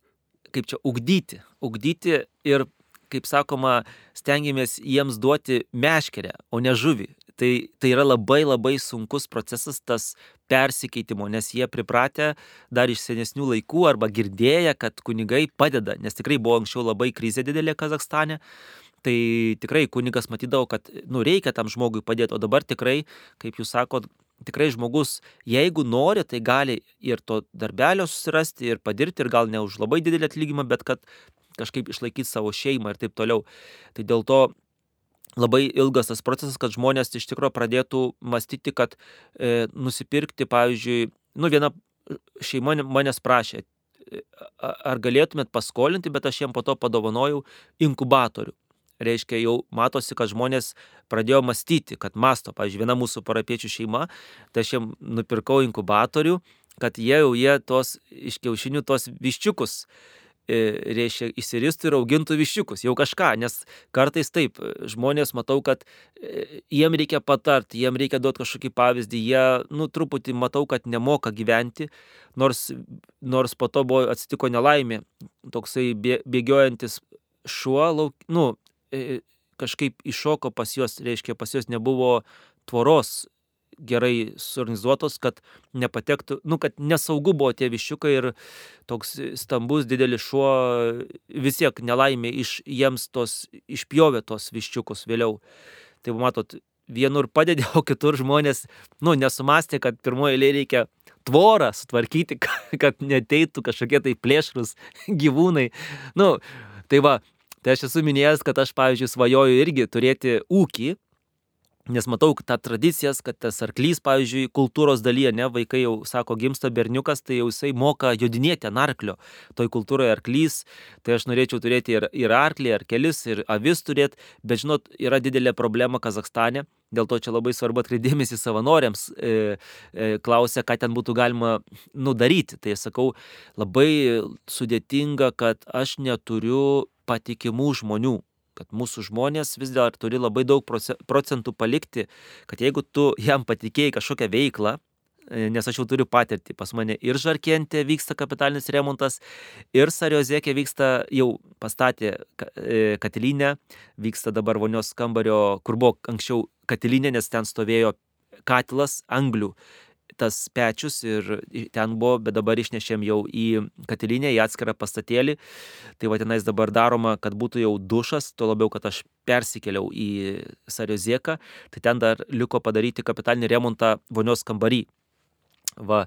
S2: kaip čia, ugdyti, ugdyti ir kaip sakoma, stengiamės jiems duoti meškerę, o ne žuvį. Tai, tai yra labai labai sunkus procesas tas persikeitimo, nes jie pripratę dar iš senesnių laikų arba girdėję, kad kunigai padeda, nes tikrai buvo anksčiau labai krizė didelė Kazakstane. Tai tikrai kunigas matydavo, kad nu, reikia tam žmogui padėti, o dabar tikrai, kaip jūs sakot, tikrai žmogus, jeigu nori, tai gali ir to darbelio susirasti, ir padirbti, ir gal ne už labai didelį atlyginimą, bet kad kažkaip išlaikyti savo šeimą ir taip toliau. Tai dėl to labai ilgas tas procesas, kad žmonės iš tikrųjų pradėtų mąstyti, kad e, nusipirkti, pavyzdžiui, nu viena šeima manęs prašė, e, ar galėtumėt paskolinti, bet aš jiem po to padovanojau inkubatorių. Reiškia, jau matosi, kad žmonės pradėjo mąstyti, kad masto, pavyzdžiui, viena mūsų parapiečių šeima, tai aš jiem nupirkau inkubatorių, kad jie jau jie tos iš kiaušinių tos viščiukus E, reiškia, įsiristų ir augintų viščiukus, jau kažką, nes kartais taip, žmonės matau, kad e, jiem reikia patarti, jiem reikia duoti kažkokį pavyzdį, jie, nu, truputį matau, kad nemoka gyventi, nors, nors po to buvo atsitiko nelaimė, toksai bėgiojantis šuo, lauk, nu, kažkaip iššoko pas juos, reiškia, pas juos nebuvo tvoros gerai suorganizuotos, kad nepatektų, nu, kad nesaugu buvo tie viščiukai ir toks stambus didelis šuo vis tiek nelaimė iš jiems tos išpjovė tos viščiukus vėliau. Tai matot, vienur padedė, *laughs* o kitur žmonės, nu, nesumastė, kad pirmoje eilėje reikia tvorą sutvarkyti, *laughs* kad neteitų kažkokie tai plėšrus gyvūnai. Nu, tai va, tai aš esu minėjęs, kad aš, pavyzdžiui, svajoju irgi turėti ūkį, Nes matau tą tradicijas, kad tas arklys, pavyzdžiui, kultūros dalyje, ne, vaikai jau sako, gimsta berniukas, tai jau jisai moka jodinėti ant arklio. Toj kultūroje arklys, tai aš norėčiau turėti ir, ir arklį, ir kelis, ir avis turėti, bet žinot, yra didelė problema Kazakstane. Dėl to čia labai svarbu atkreipdėmėsi savanoriams, e, e, klausia, ką ten būtų galima nudaryti. Tai sakau, labai sudėtinga, kad aš neturiu patikimų žmonių kad mūsų žmonės vis dar turi labai daug procentų palikti, kad jeigu tu jam patikėjai kažkokią veiklą, e, nes aš jau turiu patirtį, pas mane ir Žarkentė vyksta kapitalinis remontas, ir Sariozėkė vyksta, jau pastatė e, katilinę, vyksta dabar vonios kambario, kur buvo anksčiau katilinė, nes ten stovėjo katilas anglių tas pečius ir ten buvo, bet dabar išnešėm jau į katilinę, į atskirą pastatėlį. Tai va tenais dabar daroma, kad būtų jau dušas, tuo labiau, kad aš persikėliau į Sariozėką, tai ten dar liko padaryti kapitalinį remontą vonios kambarį. Va,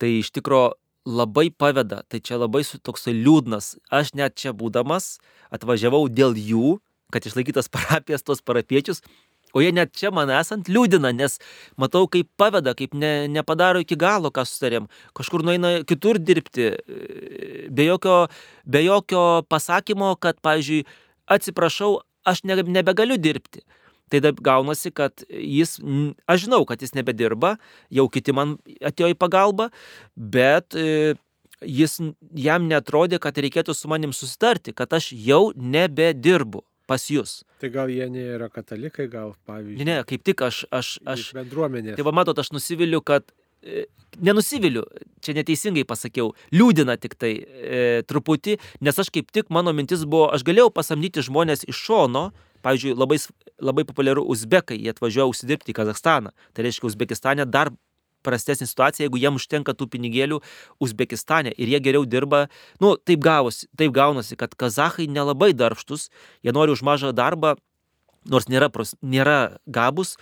S2: tai iš tikrųjų labai paveda, tai čia labai toksai liūdnas. Aš net čia būdamas atvažiavau dėl jų, kad išlaikytas *laughs* parapijas, tos parapiečius, O jie net čia man esant liūdina, nes matau, kaip paveda, kaip ne, nepadaro iki galo, ką sutarėm. Kažkur nueina kitur dirbti, be jokio, be jokio pasakymo, kad, pavyzdžiui, atsiprašau, aš ne, nebegaliu dirbti. Tai taip gaunasi, kad jis, aš žinau, kad jis nebedirba, jau kiti man atėjo į pagalbą, bet e, jis jam netrodė, kad reikėtų su manim susitarti, kad aš jau nebedirbu pas jūs.
S1: Tai gal jie nėra katalikai, gal pavyzdžiui.
S2: Ne, ne, kaip tik aš... aš, aš
S1: bendruomenė.
S2: Tai va matot, aš nusiviliu, kad e, nenusiviliu, čia neteisingai pasakiau, liūdina tik tai e, truputį, nes aš kaip tik mano mintis buvo, aš galėjau pasamdyti žmonės iš šono, pavyzdžiui, labai, labai populiaru uzbekai, jie atvažiuoja užsidirbti į Kazakstaną. Tai reiškia, Uzbekistane dar prastesnė situacija, jeigu jiems užtenka tų pinigėlių Uzbekistane ir jie geriau dirba, nu, taip, gavosi, taip gaunasi, kad kazahai nelabai darbštus, jie nori už mažą darbą nors nėra, pros, nėra gabus,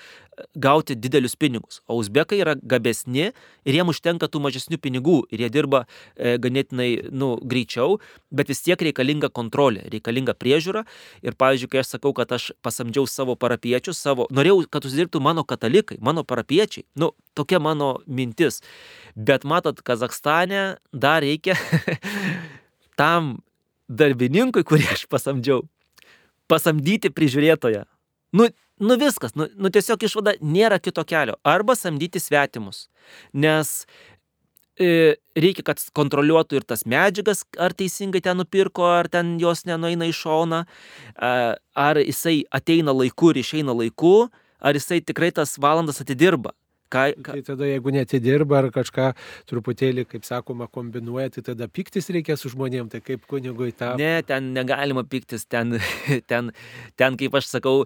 S2: gauti didelius pinigus. O uzbekai yra gabesni ir jiem užtenka tų mažesnių pinigų ir jie dirba e, ganėtinai nu, greičiau, bet vis tiek reikalinga kontrolė, reikalinga priežiūra. Ir pavyzdžiui, kai aš sakau, kad aš pasamdžiau savo parapiečius, savo, norėjau, kad uždirbtų mano katalikai, mano parapiečiai, nu, tokia mano mintis. Bet matot, Kazakstane dar reikia *laughs* tam darbininkui, kurį aš pasamdžiau, pasamdyti prižiūrėtoją. Nu, nu viskas, nu, nu tiesiog išvada nėra kito kelio. Arba samdyti svetimus. Nes e, reikia, kad kontroliuotų ir tas medžiagas, ar teisingai ten nupirko, ar ten jos nenueina į šoną, ar jisai ateina laiku ir išeina laiku, ar jisai tikrai tas valandas atidirba.
S1: Ką, ką... Tai tada jeigu netidirba ar kažką truputėlį, kaip sakoma, kombinuoja, tai tada piktis reikia su žmonėm, tai kaip kunigui tą.
S2: Ne, ten negalima piktis, ten, *laughs* ten, ten kaip aš sakau,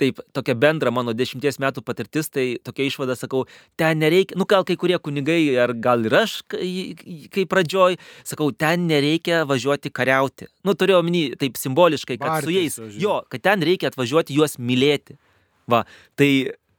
S2: taip, tokia bendra mano dešimties metų patirtis, tai tokia išvada sakau, ten nereikia, nu gal kai kurie kunigai, ar gal ir aš, kai pradžioj, sakau, ten nereikia važiuoti kariauti. Nu, turiu omeny taip simboliškai, kad Bartis, su jais, jo, kad ten reikia atvažiuoti juos mylėti. Va, tai,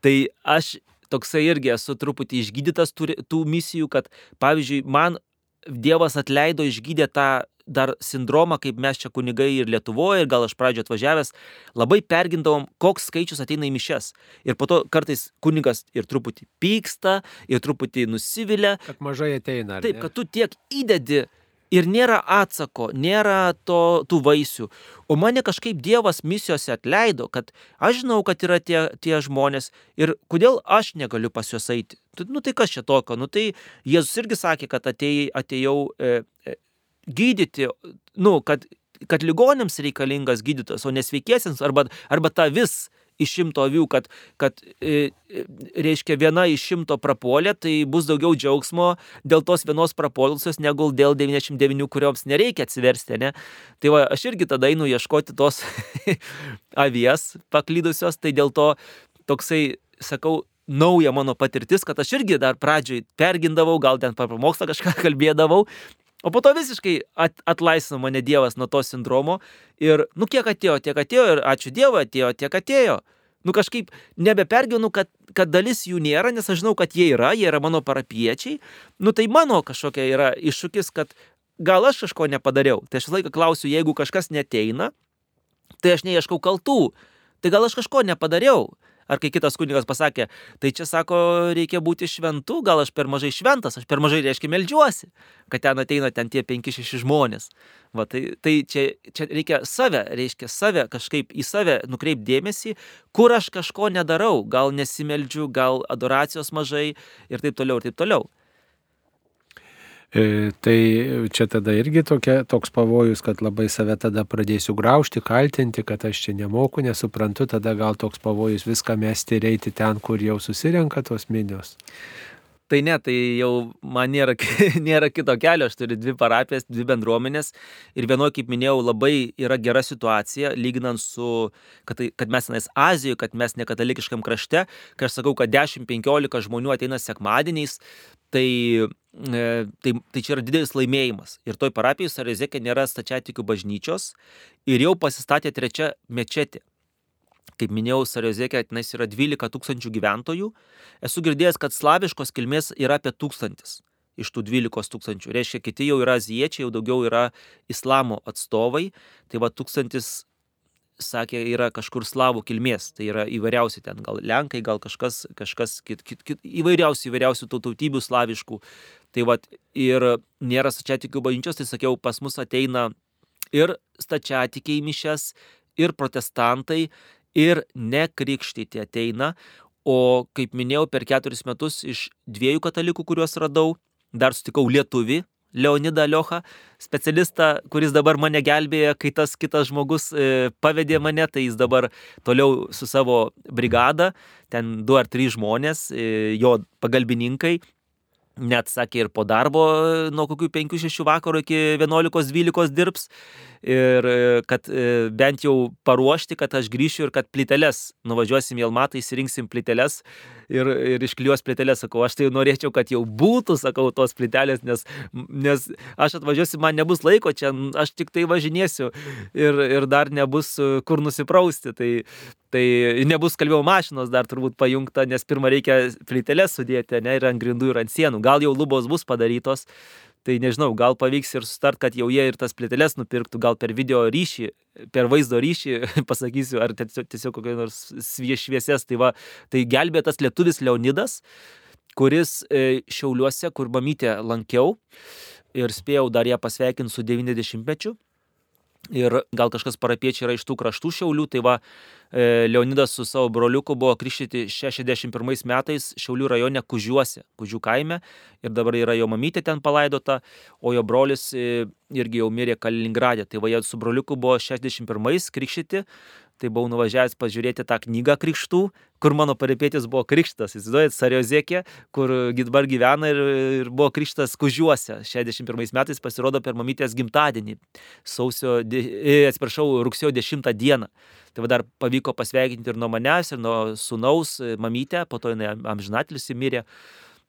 S2: tai aš toksai irgi esu truputį išgydytas tų, tų misijų, kad pavyzdžiui, man Dievas atleido išgydė tą dar sindromą, kaip mes čia kunigai ir Lietuvoje, ir gal aš pradžio atvažiavęs, labai pergindavom, koks skaičius ateina į mišes. Ir po to kartais kunigas ir truputį pyksta, ir truputį nusivilia.
S1: Kad mažai ateina.
S2: Taip, kad tu tiek įdedi ir nėra atsako, nėra to, tų vaisių. O mane kažkaip Dievas misijose atleido, kad aš žinau, kad yra tie, tie žmonės ir kodėl aš negaliu pas juos eiti. Nu tai kas čia tokio? Nu tai Jėzus irgi sakė, kad atėjai, atėjau e, e, gydyti, nu, kad, kad ligonėms reikalingas gydytojas, o nesveikiesiems arba, arba ta vis iš šimto avių, kad, kad e, e, reiškia viena iš šimto prapuolė, tai bus daugiau džiaugsmo dėl tos vienos prapuolusios, negu dėl 99, kurioms nereikia atsiversti, ne? Tai va, aš irgi tada einu ieškoti tos *laughs* avies paklydusios, tai dėl to toksai, sakau, nauja mano patirtis, kad aš irgi dar pradžioj pergindavau, gal ten per pamokslą kažką *laughs* kalbėdavau, O po to visiškai at, atlaisvino mane Dievas nuo to sindromo ir, nu, kiek atėjo, tiek atėjo ir ačiū Dievui atėjo, tiek atėjo. Nu, kažkaip nebepergyvenu, kad, kad dalis jų nėra, nes aš žinau, kad jie yra, jie yra mano parapiečiai. Nu, tai mano kažkokia yra iššūkis, kad gal aš kažko nepadariau. Tai aš visą laiką klausiu, jeigu kažkas neteina, tai aš neieškau kaltų. Tai gal aš kažko nepadariau. Ar kai kitas kunigas pasakė, tai čia sako, reikia būti šventu, gal aš per mažai šventas, aš per mažai reiškia melžiuosi, kad ten ateina ten tie 5-6 žmonės. Va, tai tai čia, čia reikia save, reiškia save kažkaip į save nukreipti dėmesį, kur aš kažko nedarau, gal nesimeldžiu, gal adoracijos mažai ir taip toliau ir taip toliau.
S1: E, tai čia tada irgi tokia, toks pavojus, kad labai save tada pradėsiu graužti, kaltinti, kad aš čia nemoku, nesuprantu, tada gal toks pavojus viską mesti ir eiti ten, kur jau susirenka tos minios.
S2: Tai ne, tai jau man nėra, *laughs* nėra kito kelio, aš turiu dvi parapijas, dvi bendruomenės ir vienoje, kaip minėjau, labai yra gera situacija, lyginant su, kad, tai, kad mes tenais Azijoje, kad mes ne katalikiškam krašte, kai aš sakau, kad 10-15 žmonių ateina sekmadieniais, tai, e, tai, tai čia yra didelis laimėjimas. Ir toj parapijai Sarizekė nėra stačiatikių bažnyčios ir jau pasistatė trečia mečetė kaip minėjau, Sariozekė tenais yra 12 tūkstančių gyventojų. Esu girdėjęs, kad slaviškos kilmės yra apie tūkstantis iš tų 12 tūkstančių. Reiškia, kiti jau yra aziečiai, jau daugiau yra islamo atstovai. Tai va tūkstantis, sakė, yra kažkur slavų kilmės. Tai yra įvairiausi ten, gal lenkai, gal kažkas, kažkas kit, kit, kit, įvairiausių, įvairiausių tautybių slaviškų. Tai va ir nėra stačiatikių bažnyčios, tai sakiau, pas mus ateina ir stačiatikiai mišes, ir protestantai, ir nekrikštyti ateina, o kaip minėjau, per keturis metus iš dviejų katalikų, kuriuos radau, dar sutikau lietuvį, Leonidą Liochą, specialistą, kuris dabar mane gelbėja, kai tas kitas žmogus e, pavedė mane, tai jis dabar toliau su savo brigada, ten du ar trys žmonės, e, jo pagalbininkai, net sakė ir po darbo nuo kokių 5-6 vakaro iki 11-12 dirbs. Ir e, kad e, bent jau paruošti, kad aš grįšiu ir kad plyteles, nuvažiuosim į Almatą, įsirinksim plyteles ir, ir išklijuos plyteles, sakau, aš tai norėčiau, kad jau būtų, sakau, tos plytelės, nes, nes aš atvažiuosiu, man nebus laiko čia, aš tik tai važinėsiu ir, ir dar nebus e, kur nusiprausti, tai, tai nebus kalbėjau mašinos dar turbūt pajungta, nes pirmą reikia plyteles sudėti, ne, ir ant grindų, ir ant sienų, gal jau lubos bus padarytos, Tai nežinau, gal pavyks ir sustart, kad jau jie ir tas plėteles nupirktų, gal per video ryšį, per vaizdo ryšį, *laughs* pasakysiu, ar tiesiog, kokią nors šviesės. Tai, va, tai gelbė tas lietuvis Leonidas, kuris e, Šiauliuose, kur mamytę lankiau ir spėjau dar ją pasveikinti su 90-mečiu. Ir gal kažkas parapiečiai yra iš tų kraštų šiaulių, tai va e, Leonidas su savo broliuku buvo krikštyti 61 metais Šiaulių rajone Kužiuose, Kužių kaime ir dabar yra jo mamytė ten palaidota, o jo brolis e, irgi jau mirė Kaliningradė. Tai va jie su broliuku buvo 61 krikštyti, tai buvau nuvažiavęs pažiūrėti tą knygą krikštų, kur mano paripėtis buvo krikštas, įsivaizduojat, Sariozėkė, kur dabar gyvena ir, ir buvo krikštas Kužiuose. 61 metais pasirodo per mamytės gimtadienį, sausio, e, atsiprašau, rugsėjo 10 dieną. Tai va dar pavyko pasveikinti ir nuo manęs, ir nuo sunaus mamytę, po to jinai amžinatlis įmirė.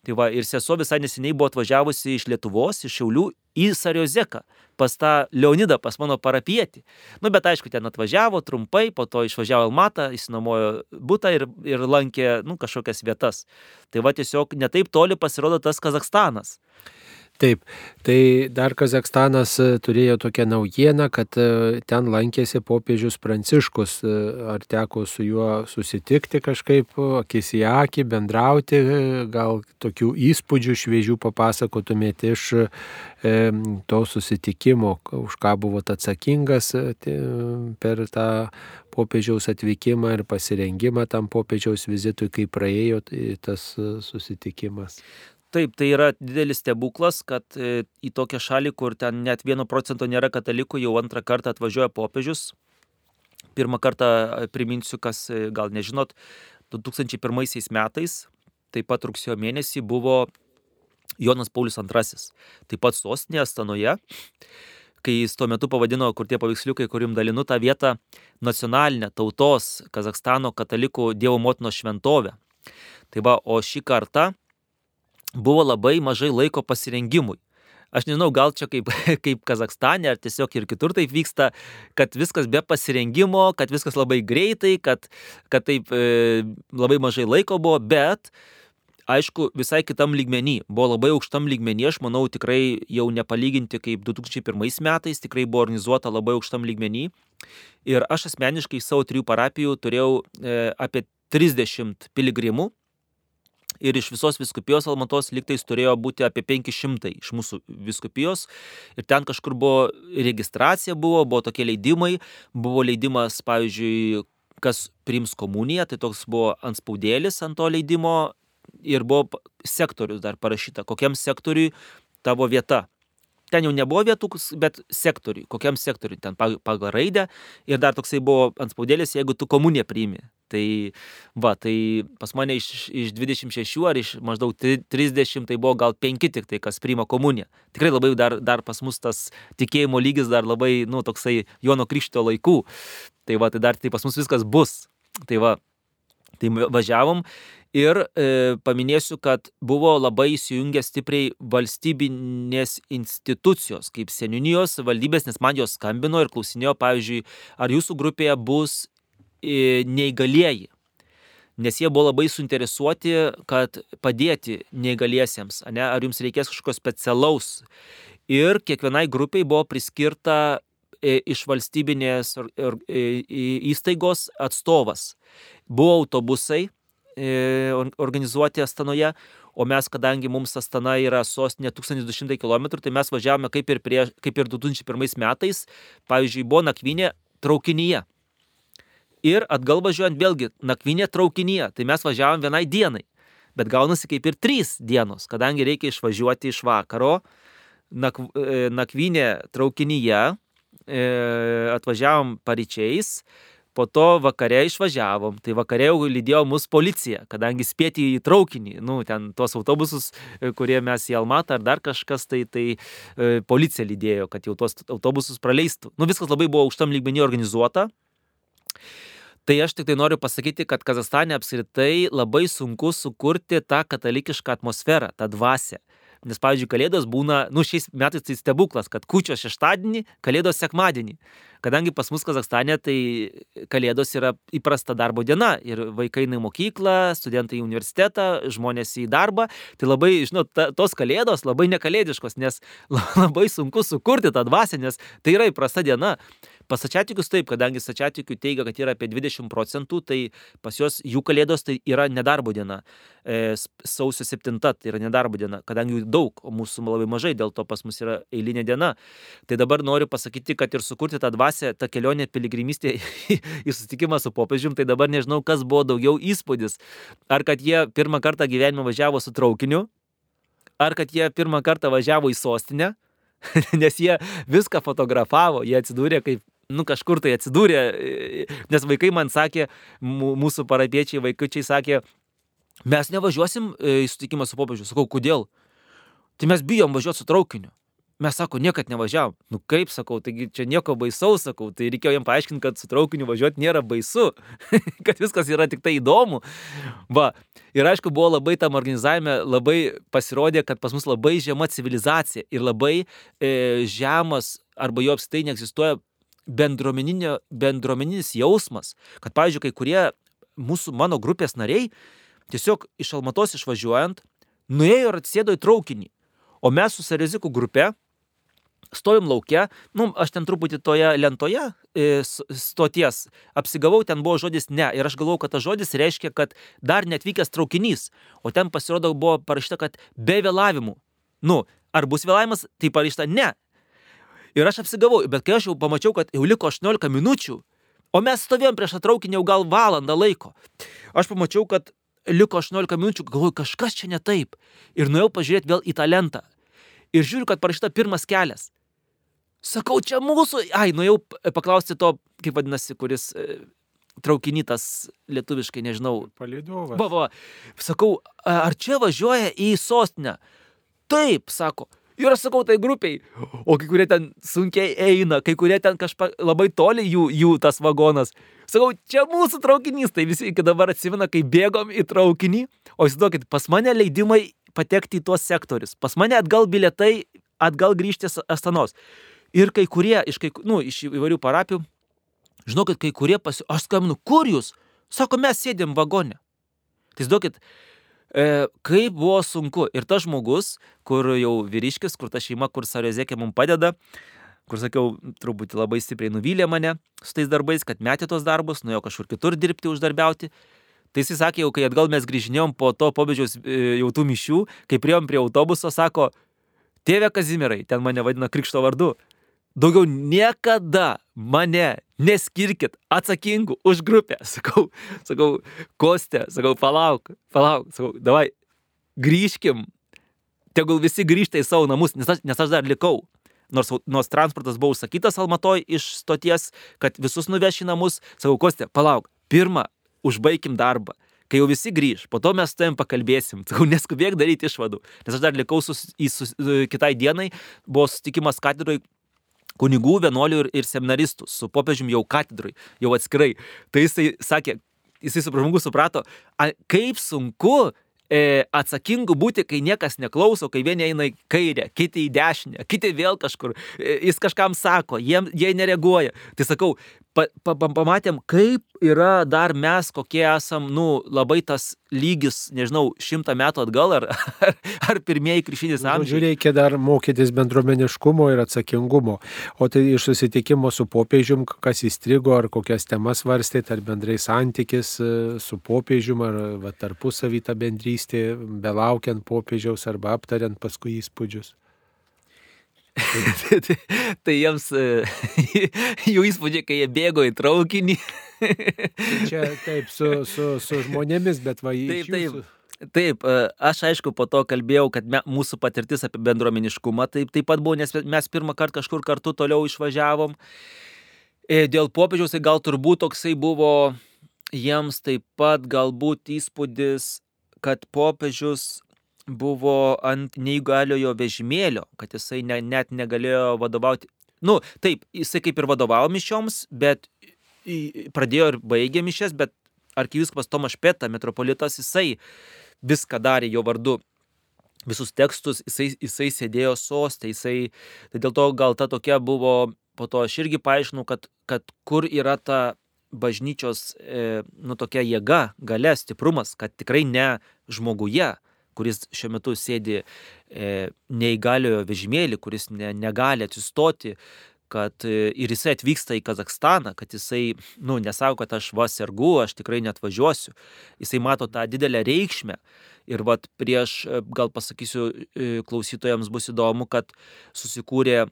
S2: Tai va, ir sesuo visai neseniai buvo atvažiavusi iš Lietuvos, iš Šiaulių į Sariozeką, pas tą Leonidą, pas mano parapietį. Nu, bet aišku, ten atvažiavo trumpai, po to išvažiavo Almatą, įsinamojo būtą ir, ir lankė, nu, kažkokias vietas. Tai va, tiesiog netaip toli pasirodo tas Kazakstanas.
S1: Taip, tai dar Kazakstanas e, turėjo tokią naujieną, kad e, ten lankėsi popiežius Pranciškus. E, ar teko su juo susitikti kažkaip, akis į akį, bendrauti, gal tokių įspūdžių šviežių papasakotumėte iš to susitikimo, už ką buvot atsakingas per tą popiežiaus atvykimą ir pasirengimą tam popiežiaus vizitui, kai praėjo tas susitikimas.
S2: Taip, tai yra didelis stebuklas, kad e, į tokią šalį, kur ten net vieno procento nėra katalikų, jau antrą kartą atvažiuoja popiežius. Pirmą kartą e, priminsiu, kas e, gal nežinot, 2001 metais, taip pat rugsėjo mėnesį, buvo Jonas Paulius II, taip pat sostinėje Stanoje, kai jis tuo metu pavadino, kur tie paveiksliukai, kurim dalinu tą vietą, nacionalinę tautos Kazakstano katalikų Dievo motinos šventovę. Tai va, o šį kartą buvo labai mažai laiko pasirengimui. Aš nežinau, gal čia kaip, *laughs* kaip Kazakstane ar tiesiog ir kitur taip vyksta, kad viskas be pasirengimo, kad viskas labai greitai, kad, kad taip e, labai mažai laiko buvo, bet aišku, visai kitam lygmenį. Buvo labai aukštam lygmenį, aš manau tikrai jau nepalyginti kaip 2001 metais, tikrai buvo organizuota labai aukštam lygmenį. Ir aš asmeniškai savo trijų parapijų turėjau e, apie 30 piligrimų ir iš visos viskupijos Almatos liktais turėjo būti apie 500 iš mūsų viskupijos. Ir ten kažkur buvo registracija, buvo, buvo tokie leidimai, buvo leidimas, pavyzdžiui, kas priims komuniją, tai toks buvo ant spaudėlis ant to leidimo ir buvo sektorius dar parašyta, kokiam sektoriui tavo vieta. Ten jau nebuvo vietų, bet sektoriui, kokiam sektoriui, ten pagal raidę. Ir dar toksai buvo ant spaudėlis, jeigu tu komuniją priimi. Tai va, tai pas mane iš, iš 26 ar iš maždaug 30 tai buvo gal 5 tik tai, kas priima komuniją. Tikrai labai dar, dar pas mus tas tikėjimo lygis dar labai, nu, toksai Jono Krikšto laikų. Tai va, tai dar tai pas mus viskas bus. Tai va, tai važiavom ir e, paminėsiu, kad buvo labai įsijungę stipriai valstybinės institucijos, kaip seninijos valdybės, nes man jos skambino ir klausinėjo, pavyzdžiui, ar jūsų grupėje bus neįgalieji. Nes jie buvo labai suinteresuoti, kad padėti neįgaliesiems, ne, ar jums reikės kažko specialaus. Ir kiekvienai grupiai buvo priskirta iš valstybinės įstaigos atstovas. Buvo autobusai organizuoti Astanoje, o mes, kadangi mums Astana yra sostinė 1200 km, tai mes važiavome kaip ir, prie, kaip ir 2001 metais, pavyzdžiui, buvo nakvinė traukinyje ir atgal važiuojant vėlgi nakvinė traukinyje, tai mes važiavom vienai dienai. Bet gaunasi kaip ir trys dienos, kadangi reikia išvažiuoti iš vakaro, nak, e, nakvinė traukinyje, e, atvažiavom paryčiais, po to vakare išvažiavom, tai vakare jau lydėjo mus policija, kadangi spėti į traukinį, nu, ten tuos autobusus, e, kurie mes į Almatą ar dar kažkas, tai, tai e, policija lydėjo, kad jau tuos autobusus praleistų. Nu, viskas labai buvo aukštam lygmenį organizuota. Tai aš tik tai noriu pasakyti, kad Kazastane apskritai labai sunku sukurti tą katalikišką atmosferą, tą dvasę. Nes, pavyzdžiui, kalėdos būna, nu, šiais metais tai stebuklas, kad kučios šeštadienį, kalėdos sekmadienį. Kadangi pas mus Kazakstane tai kalėdos yra įprasta darbo diena ir vaikai eina į mokyklą, studentai į universitetą, žmonės į darbą, tai labai, žinot, ta, tos kalėdos labai nekalėdiškos, nes *laughs* labai sunku sukurti tą dvasę, nes tai yra įprasta diena. Pas sačiatikius taip, kadangi sačiatikių teigia, kad yra apie 20 procentų, tai pas juos jų kalėdos tai yra nedarbo diena. E, sausio 7 tai yra nedarbo diena, kadangi jų daug, o mūsų labai mažai, dėl to pas mus yra eilinė diena. Tai dabar noriu pasakyti, kad ir sukurti tą dvasę, tą kelionę piligrimystė į *laughs* susitikimą su popiežium, tai dabar nežinau, kas buvo daugiau įspūdis. Ar kad jie pirmą kartą gyvenime važiavo su traukiniu, ar kad jie pirmą kartą važiavo į sostinę, *laughs* nes jie viską fotografavo, jie atsidūrė kaip nu kažkur tai atsidūrė, nes vaikai man sakė, mūsų parapiečiai, vaikučiai sakė, mes nevažiuosim e, į sutikimą su popiežiu. Sakau, kodėl? Tai mes bijom važiuoti su traukiniu. Mes sako, niekad nevažiavom. Nu kaip sakau, taigi čia nieko baisaus, sakau. Tai reikėjo jam paaiškinti, kad su traukiniu važiuoti nėra baisu, *laughs* kad viskas yra tik tai įdomu. Va. Ir aišku, buvo labai tam organizavime, labai pasirodė, kad pas mus labai žema civilizacija ir labai e, žemas arba jo apstai neegzistuoja bendruomeninis jausmas, kad, pavyzdžiui, kai kurie mūsų mano grupės nariai tiesiog iš Almatos išvažiuojant, nuėjo ir atsėdo į traukinį. O mes su Sarezikų grupe stovim laukia, nu, aš ten truputį toje lentoje e, stoties apsigavau, ten buvo žodis ne. Ir aš galvojau, kad tas žodis reiškia, kad dar netvykęs traukinys. O ten pasirodo buvo parašyta, kad be vėlavimų. Nu, ar bus vėlavimas, tai parašyta ne. Ir aš apsigavau, bet kai aš jau pamačiau, kad jau liko 18 minučių, o mes stovėjom prieš atraukinį jau gal valandą laiko, aš pamačiau, kad liko 18 minučių, galvoju, kažkas čia ne taip. Ir nuėjau pažiūrėti vėl į tą lentą. Ir žiūriu, kad parašyta pirmas kelias. Sakau, čia mūsų. Ai, nuėjau paklausti to, kaip vadinasi, kuris e, traukinytas lietuviškai, nežinau.
S1: Palidovas.
S2: Buvo. Sakau, ar čia važiuoja į sostinę? Taip, sako. Ir aš sakau tai grupiai, o kai kurie ten sunkiai eina, kai kurie ten kažkaip labai toli jų, jų tas vagonas. Sakau, čia mūsų traukinys, tai visi iki dabar atsimena, kai bėgom į traukinį, o įsivaizduokit, pas mane leidimai patekti į tuos sektorius, pas mane atgal bilietai, atgal grįžti Astanos. Ir kai kurie iš, kai, nu, iš įvairių parapijų, žinokit, kai kurie pasi... Aš skambinu, kur jūs? Sako, mes sėdėm vagone. Tai įsivaizduokit, e, kaip buvo sunku. Ir tas žmogus, kur jau vyriškis, kur ta šeima, kur Sarezekė mums padeda, kur sakiau, truputį labai stipriai nuvylė mane su tais darbais, kad metė tos darbus, nuėjo kažkur kitur dirbti, uždarbiauti. Tai jis sakė, jau kai atgal mes grįžinėjom po to pobėdžiaus e, jau tų mišių, kai priejom prie autobuso, sako, tėve Kazimirai, ten mane vadina krikšto vardu, daugiau niekada mane neskirkit atsakingų už grupę. *laughs* Sakau, sakau, Kostė, sakau, palauk, palauk, sakau, davai, grįžkim, tegul visi grįžta į savo namus, nes aš, nes aš dar likau. Nors, nors transportas buvo užsakytas Almatoj iš stoties, kad visus nuveš į namus, sakau, Kostė, palauk, pirmą, užbaigim darbą. Kai jau visi grįž, po to mes su tavim pakalbėsim. Sakau, neskubėk daryti išvadų. Nes aš dar likau sus, į, sus, kitai dienai, buvo susitikimas katedroje kunigų, vienuolių ir, ir seminaristų, su popiežiumi jau katedrui, jau atskirai. Tai jisai sakė, jisai žmogus suprato, kaip sunku e, atsakingu būti, kai niekas neklauso, kai vieni eina į kairę, kiti į dešinę, kiti vėl kažkur, e, jis kažkam sako, jie, jie nereaguoja. Tai sakau, pa, pa, pamatėm, kaip yra dar mes, kokie esam, nu, labai tas lygis, nežinau, šimtą metų atgal ar, ar, ar pirmieji krikščionys
S1: nu, amžiai. Reikia dar mokytis bendruomeniškumo ir atsakingumo. O tai iš susitikimo su popiežium, kas įstrigo, ar kokias temas varstėte, ar bendrai santykis e, su popiežium, ar va, tarpusavį tą bendrystę, belaukiant popiežiaus arba aptariant paskui įspūdžius.
S2: Tai, *laughs* tai, tai jiems e, *laughs* jų įspūdžiai, kai jie bėgo į traukinį.
S1: Čia taip, su, su, su žmonėmis, bet va į...
S2: Taip, taip. Taip, e, aš aišku po to kalbėjau, kad me, mūsų patirtis apie bendruomeniškumą taip, taip pat buvo, nes mes pirmą kartą kažkur kartu toliau išvažiavom. E, dėl popiežiaus tai gal turbūt toksai buvo jiems taip pat galbūt įspūdis, kad popiežius buvo ant neįgaliojo vežimėlio, kad jisai ne, net negalėjo vadovauti. Nu, taip, jisai kaip ir vadovavo mišioms, bet pradėjo ir baigė mišes, bet arkiviskas Tomas Špeta, metropolitas, jisai viską darė jo vardu visus tekstus, jisai, jisai sėdėjo sostė, jisai, tai dėl to gal ta tokia buvo po to aš irgi paaiškinau, kad, kad kur yra ta bažnyčios, e, nu, tokia jėga, gale, stiprumas, kad tikrai ne žmoguje, kuris šiuo metu sėdi e, neįgaliojo vežimėlį, kuris ne, negali atsistoti, kad e, ir jisai atvyksta į Kazakstaną, kad jisai, nu, nesako, kad aš va sergu, aš tikrai net važiuosiu. Jisai mato tą didelę reikšmę. Ir vad prieš, e, gal pasakysiu, e, klausytojams bus įdomu, kad susikūrė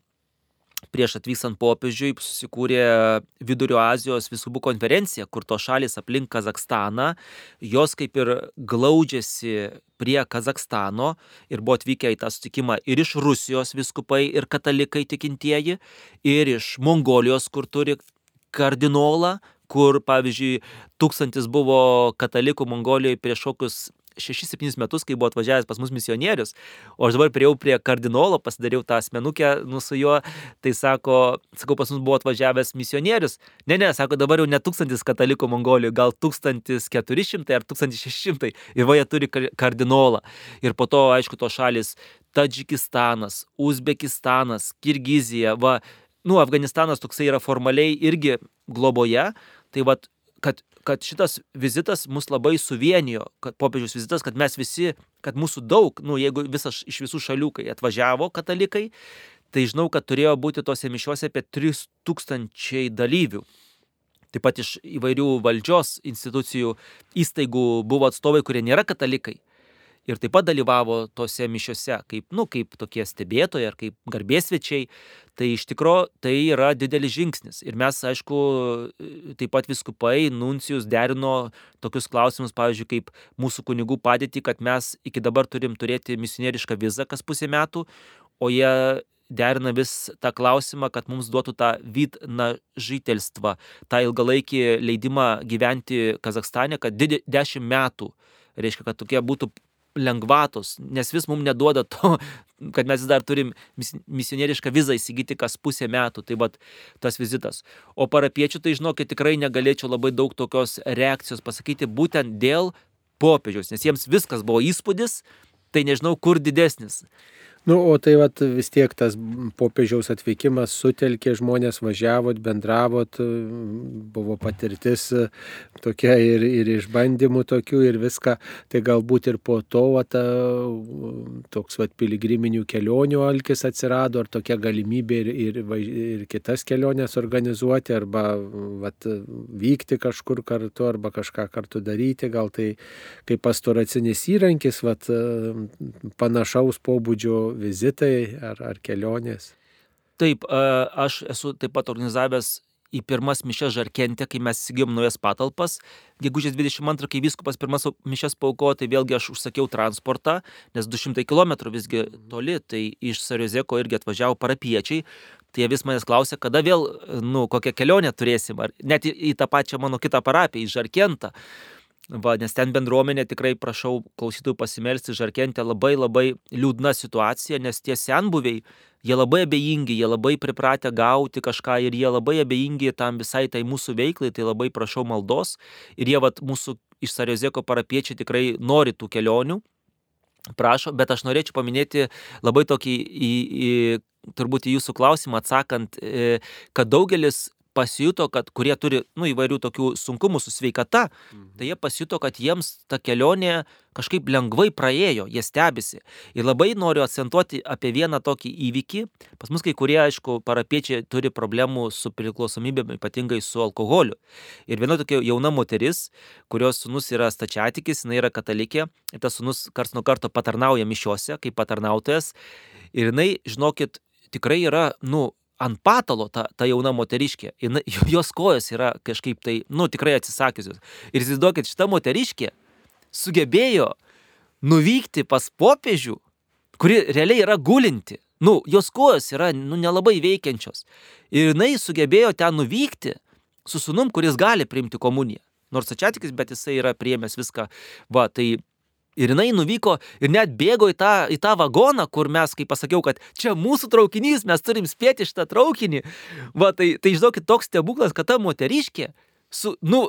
S2: prieš atvykstant popiežiui susikūrė Vidurio Azijos viskubų konferencija, kur to šalis aplink Kazakstaną, jos kaip ir glaudžiasi prie Kazakstano ir buvo atvykę į tą sutikimą ir iš Rusijos viskupai ir katalikai tikintieji, ir iš Mongolijos, kur turi kardinolą, kur, pavyzdžiui, tūkstantis buvo katalikų Mongolijoje prieš kokius 6-7 metus, kai buvo atvažiavęs pas mus misionierius, o aš dabar priejau prie kardinolo, pasidariau tą asmenukę nu, su juo, tai sako, sakau, pas mus buvo atvažiavęs misionierius. Ne, ne, sako, dabar jau ne tūkstantis katalikų Mongolijoje, gal 1400 ar 1600 ir va jie turi kardinolą. Ir po to, aišku, to šalis Tadžikistanas, Uzbekistanas, Kirgizija, va, nu, Afganistanas toksai yra formaliai irgi globoje, tai va, kad kad šitas vizitas mus labai suvienijo, kad popiežiaus vizitas, kad mes visi, kad mūsų daug, nu, jeigu visas iš visų šalių, kai atvažiavo katalikai, tai žinau, kad turėjo būti tose mišiuose apie 3000 dalyvių. Taip pat iš įvairių valdžios institucijų įstaigų buvo atstovai, kurie nėra katalikai ir taip pat dalyvavo tose mišiose kaip, nu, kaip tokie stebėtojai ar kaip garbėsvečiai, tai iš tikrųjų tai yra didelis žingsnis. Ir mes, aišku, taip pat viskupai, nuncijus derino tokius klausimus, pavyzdžiui, kaip mūsų kunigų padėtį, kad mes iki dabar turim turėti misionierišką vizą kas pusę metų, o jie derina vis tą klausimą, kad mums duotų tą vidna žytelstvą, tą ilgalaikį leidimą gyventi Kazakstane, kad 10 metų reiškia, kad tokie būtų lengvatos, nes vis mums neduoda to, *laughs* kad mes dar turim misionierišką vizą įsigyti kas pusę metų, tai vad tas vizitas. O parapiečių, tai žinokit, tikrai negalėčiau labai daug tokios reakcijos pasakyti būtent dėl popiežiaus, nes jiems viskas buvo įspūdis, tai nežinau, kur didesnis.
S1: Nu, o tai vat, vis tiek tas popiežiaus atvykimas sutelkė žmonės, važiavot, bendravot, buvo patirtis tokia ir, ir išbandymų tokių ir viską. Tai galbūt ir po to vat, toks vat, piligriminių kelionių alkis atsirado, ar tokia galimybė ir, ir, ir kitas keliones organizuoti, arba vat, vykti kažkur kartu, arba kažką kartu daryti. Gal tai kaip pastoracinis įrankis, vat, panašaus pobūdžio vizitai ar, ar kelionės?
S2: Taip, aš esu taip pat organizavęs į pirmas mišes Žarkente, kai mes įsigijom naujas patalpas. Gegužės 22, kai viskupas pirmas mišes paukojo, tai vėlgi aš užsakiau transportą, nes 200 km visgi toli, tai iš Sariozeko irgi atvažiavo parapiečiai. Tai jie vis manęs klausė, kada vėl, nu, kokią kelionę turėsim, ar net į, į tą pačią mano kitą parapiją, į Žarkentą. Va, nes ten bendruomenė tikrai prašau klausytojų pasimelsti žarkentę labai labai liūdna situacija, nes tie senbuviai, jie labai abejingi, jie labai pripratę gauti kažką ir jie labai abejingi tam visai tai mūsų veiklai, tai labai prašau maldos. Ir jie vat, mūsų iš Sariozeko parapiečiai tikrai nori tų kelionių, prašo, bet aš norėčiau paminėti labai tokį į, į turbūt į jūsų klausimą atsakant, e, kad daugelis pasijuto, kad kurie turi nu, įvairių tokių sunkumų su sveikata, mhm. tai jie pasijuto, kad jiems ta kelionė kažkaip lengvai praėjo, jie stebisi. Ir labai noriu akcentuoti apie vieną tokį įvykį. Pas mus kai kurie, aišku, parapiečiai turi problemų su priklausomybė, ypatingai su alkoholiu. Ir viena tokia jauna moteris, kurios sunus yra stačiatikis, jinai yra katalikė, ir tas sunus kars nuo karto patarnauja mišiuose kaip patarnautojas. Ir jinai, žinokit, tikrai yra, nu, ant patalo ta, ta jauna moteriškė, jinai, *laughs* jos kojos yra kažkaip tai, nu, tikrai atsisakiusios. Ir įsivaizduokit, šita moteriškė sugebėjo nuvykti pas popiežių, kuri realiai yra gulinti. nu, jos kojos yra, nu, nelabai veikiančios. Ir jinai sugebėjo ten nuvykti su sunum, kuris gali priimti komuniją. Nors ačiatikis, bet jisai yra priėmęs viską. Va, tai Ir jinai nuvyko ir net bėgo į tą, į tą vagoną, kur mes, kaip pasakiau, kad čia mūsų traukinys, mes turim spėti šitą traukinį. Va, tai, tai žinokit, toks stebuklas, kad ta moteriškė, su, nu,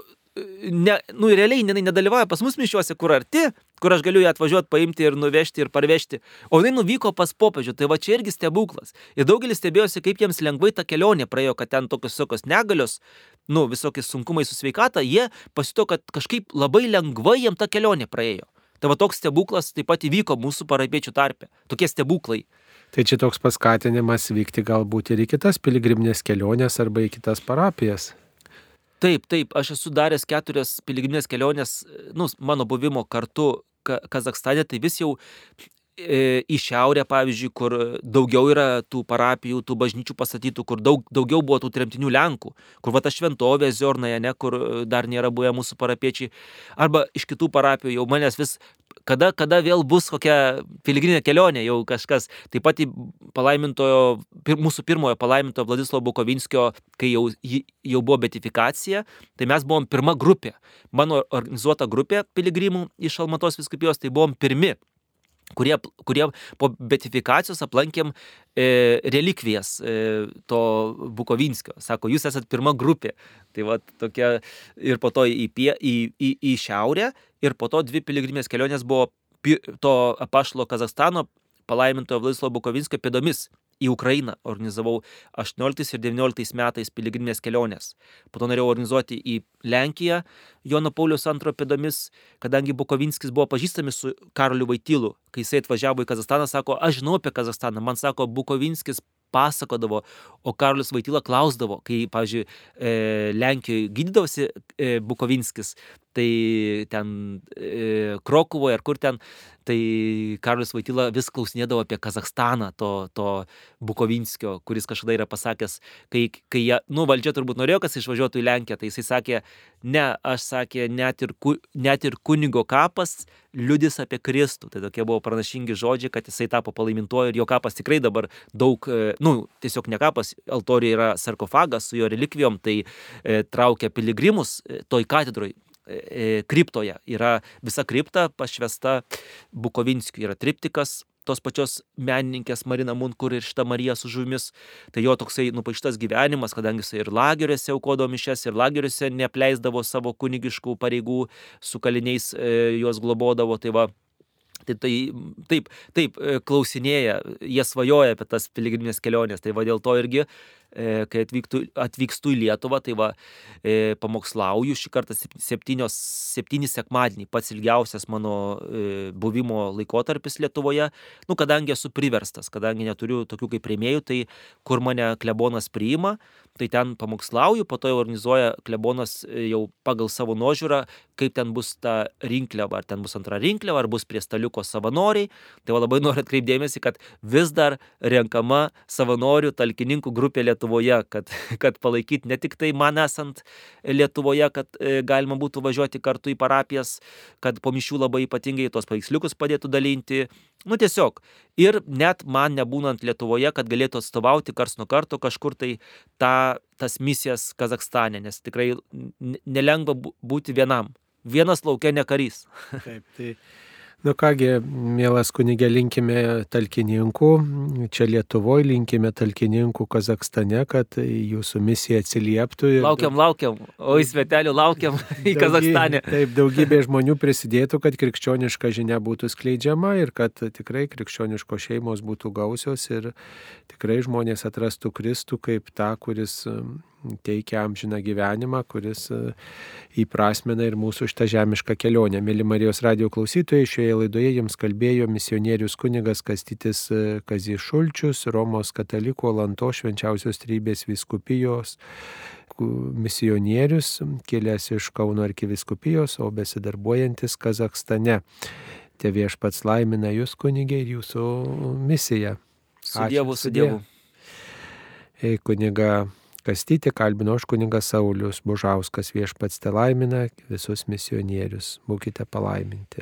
S2: ne, nu, realiai jinai nedalyvauja pas mus mišiuose, kur arti, kur aš galiu ją atvažiuoti, paimti ir nuvežti ir parvežti. O jinai nuvyko pas popiežių, tai va čia irgi stebuklas. Ir daugelis stebėjosi, kaip jiems lengvai ta kelionė praėjo, kad ten tokios visokios negalios, nu, visokie sunkumai su sveikata, jie pasito, kad kažkaip labai lengvai jiems ta kelionė praėjo. Tai va toks stebuklas taip pat įvyko mūsų parapiečių tarpe. Tokie stebuklai.
S1: Tai čia toks paskatinimas vykti galbūt ir į kitas piligriminės keliones arba į kitas parapijas.
S2: Taip, taip, aš esu daręs keturias piligriminės keliones, nu, mano buvimo kartu Ka Kazakstane, tai vis jau į šiaurę, pavyzdžiui, kur daugiau yra tų parapijų, tų bažnyčių pastatytų, kur daug, daugiau buvo tų tremtinių Lenkų, kur va ta šventovė Ziornaje, ne, kur dar nėra buvę mūsų parapiečiai, arba iš kitų parapijų jau manęs vis kada, kada vėl bus kokia piligrinė kelionė, jau kažkas. Taip pat į palaimintojo, pir, mūsų pirmojo palaimintojo Vladislavo Bukovinskio, kai jau, jau buvo betifikacija, tai mes buvom pirma grupė. Mano organizuota grupė piligrimų iš Almatos viskupijos, tai buvom pirmi kurie, kurie po betifikacijos aplankėm e, relikvijas e, to Bukovinskio. Sako, jūs esat pirma grupė. Tai va tokia ir po to į, pie, į, į, į šiaurę ir po to dvi piligrimės kelionės buvo to apašlo Kazastano palaimintojo Vladislavo Bukovinskio pėdomis į Ukrainą organizavau 18 ir 19 metais piligriminės kelionės. Po to norėjau organizuoti į Lenkiją Jono Paulius II pėdomis, kadangi Bukovinskis buvo pažįstami su Karoliu Vaitylu. Kai jisai atvažiavo į Kazakstaną, sako, aš žinau apie Kazakstaną. Man sako, Bukovinskis pasakodavo, o Karolis Vaityla klausdavo, kai, pavyzdžiui, e, Lenkijoje gydydavosi e, Bukovinskis, tai ten e, Krokuvoje ar kur ten, tai Karolis Vaityla vis klausinėdavo apie Kazakstaną, to, to Bukovinskio, kuris kažkada yra pasakęs, kai, kai jie, nu, valdžia turbūt norėjo, kad jis išvažiuotų į Lenkiją, tai jisai sakė, ne, aš sakė, net ir, net ir kunigo kapas liudys apie Kristų. Tai tokie buvo pranašingi žodžiai, kad jisai tapo palaimintuoju ir jo kapas tikrai dabar daug, e, nu, tiesiog ne kapas, altorijoje yra sarkofagas su jo relikvijom, tai e, traukia piligrimus e, toj katedroj. E, e, kriptoje yra visa kripta pašvesta Bukovinskiui, yra triptikas, tos pačios menininkės Marina Munkur ir šita Marija su žuvimis. Tai jo toksai nupaištas gyvenimas, kadangi jisai ir lageriuose aukodavo mišes, ir lageriuose neapleisdavo savo kunigiškų pareigų, su kaliniais e, juos globodavo. Tai va, Tai, tai taip, taip, e, klausinėja, jie svajoja apie tas piligriminės kelionės, tai va dėl to irgi kai atvyktų, atvykstu į Lietuvą, tai va, e, pamokslauju šį kartą septynios, septyni sekmadienį, pats ilgiausias mano e, buvimo laikotarpis Lietuvoje, nu, kadangi esu priverstas, kadangi neturiu tokių kaip prieimėjų, tai kur mane klebonas priima, tai ten pamokslauju, po to jau organizuoja klebonas jau pagal savo nuožiūrą, kaip ten bus ta rinkliava, ar ten bus antra rinkliava, ar bus prie staliuko savanoriai. Tai va labai *laughs* noriu atkreipdėmėsi, kad vis dar renkama savanorių talkininkų grupė Lietuvoje kad, *laughs* kad palaikyti ne tik tai man esant Lietuvoje, kad e, galima būtų važiuoti kartu į parapijas, kad po mišių labai ypatingai tos paveiksliukus padėtų dalinti. Nu tiesiog. Ir net man nebūnant Lietuvoje, kad galėtų atstovauti kars nuo karto kažkur tai ta, tas misijas Kazakstane, nes tikrai nelengva būti vienam. Vienas laukia ne karys.
S1: Taip, tai Nu kągi, mielas kunigė, linkime talkininkų, čia Lietuvoje linkime talkininkų Kazakstane, kad jūsų misija atsilieptų.
S2: Laukiam, laukiam, o *laughs* į svetelių laukiam į Kazakstane.
S1: Taip, daugybė *laughs* žmonių prisidėtų, kad krikščioniška žinia būtų skleidžiama ir kad tikrai krikščioniškos šeimos būtų gausios ir tikrai žmonės atrastų Kristų kaip tą, kuris teikia amžiną gyvenimą, kuris e, įprasmina ir mūsų šitą žemišką kelionę. Mėly Marijos radio klausytojai, šioje laidoje jums kalbėjo misionierius kunigas Kastytis e, Kazis Šulčius, Romos katalikų Lanto švenčiausios trybės viskupijos misionierius, kilęs iš Kauno arkiviskupijos, o besidarbuojantis Kazakstane. Te viešpats laimina jūs kunigiai ir jūsų misiją.
S2: Su Dievu, su Dievu.
S1: Kuniga Kastyti kalbino aš kuningas Saulis Bužauskas viešpats te laimina visus misionierius. Būkite palaiminti.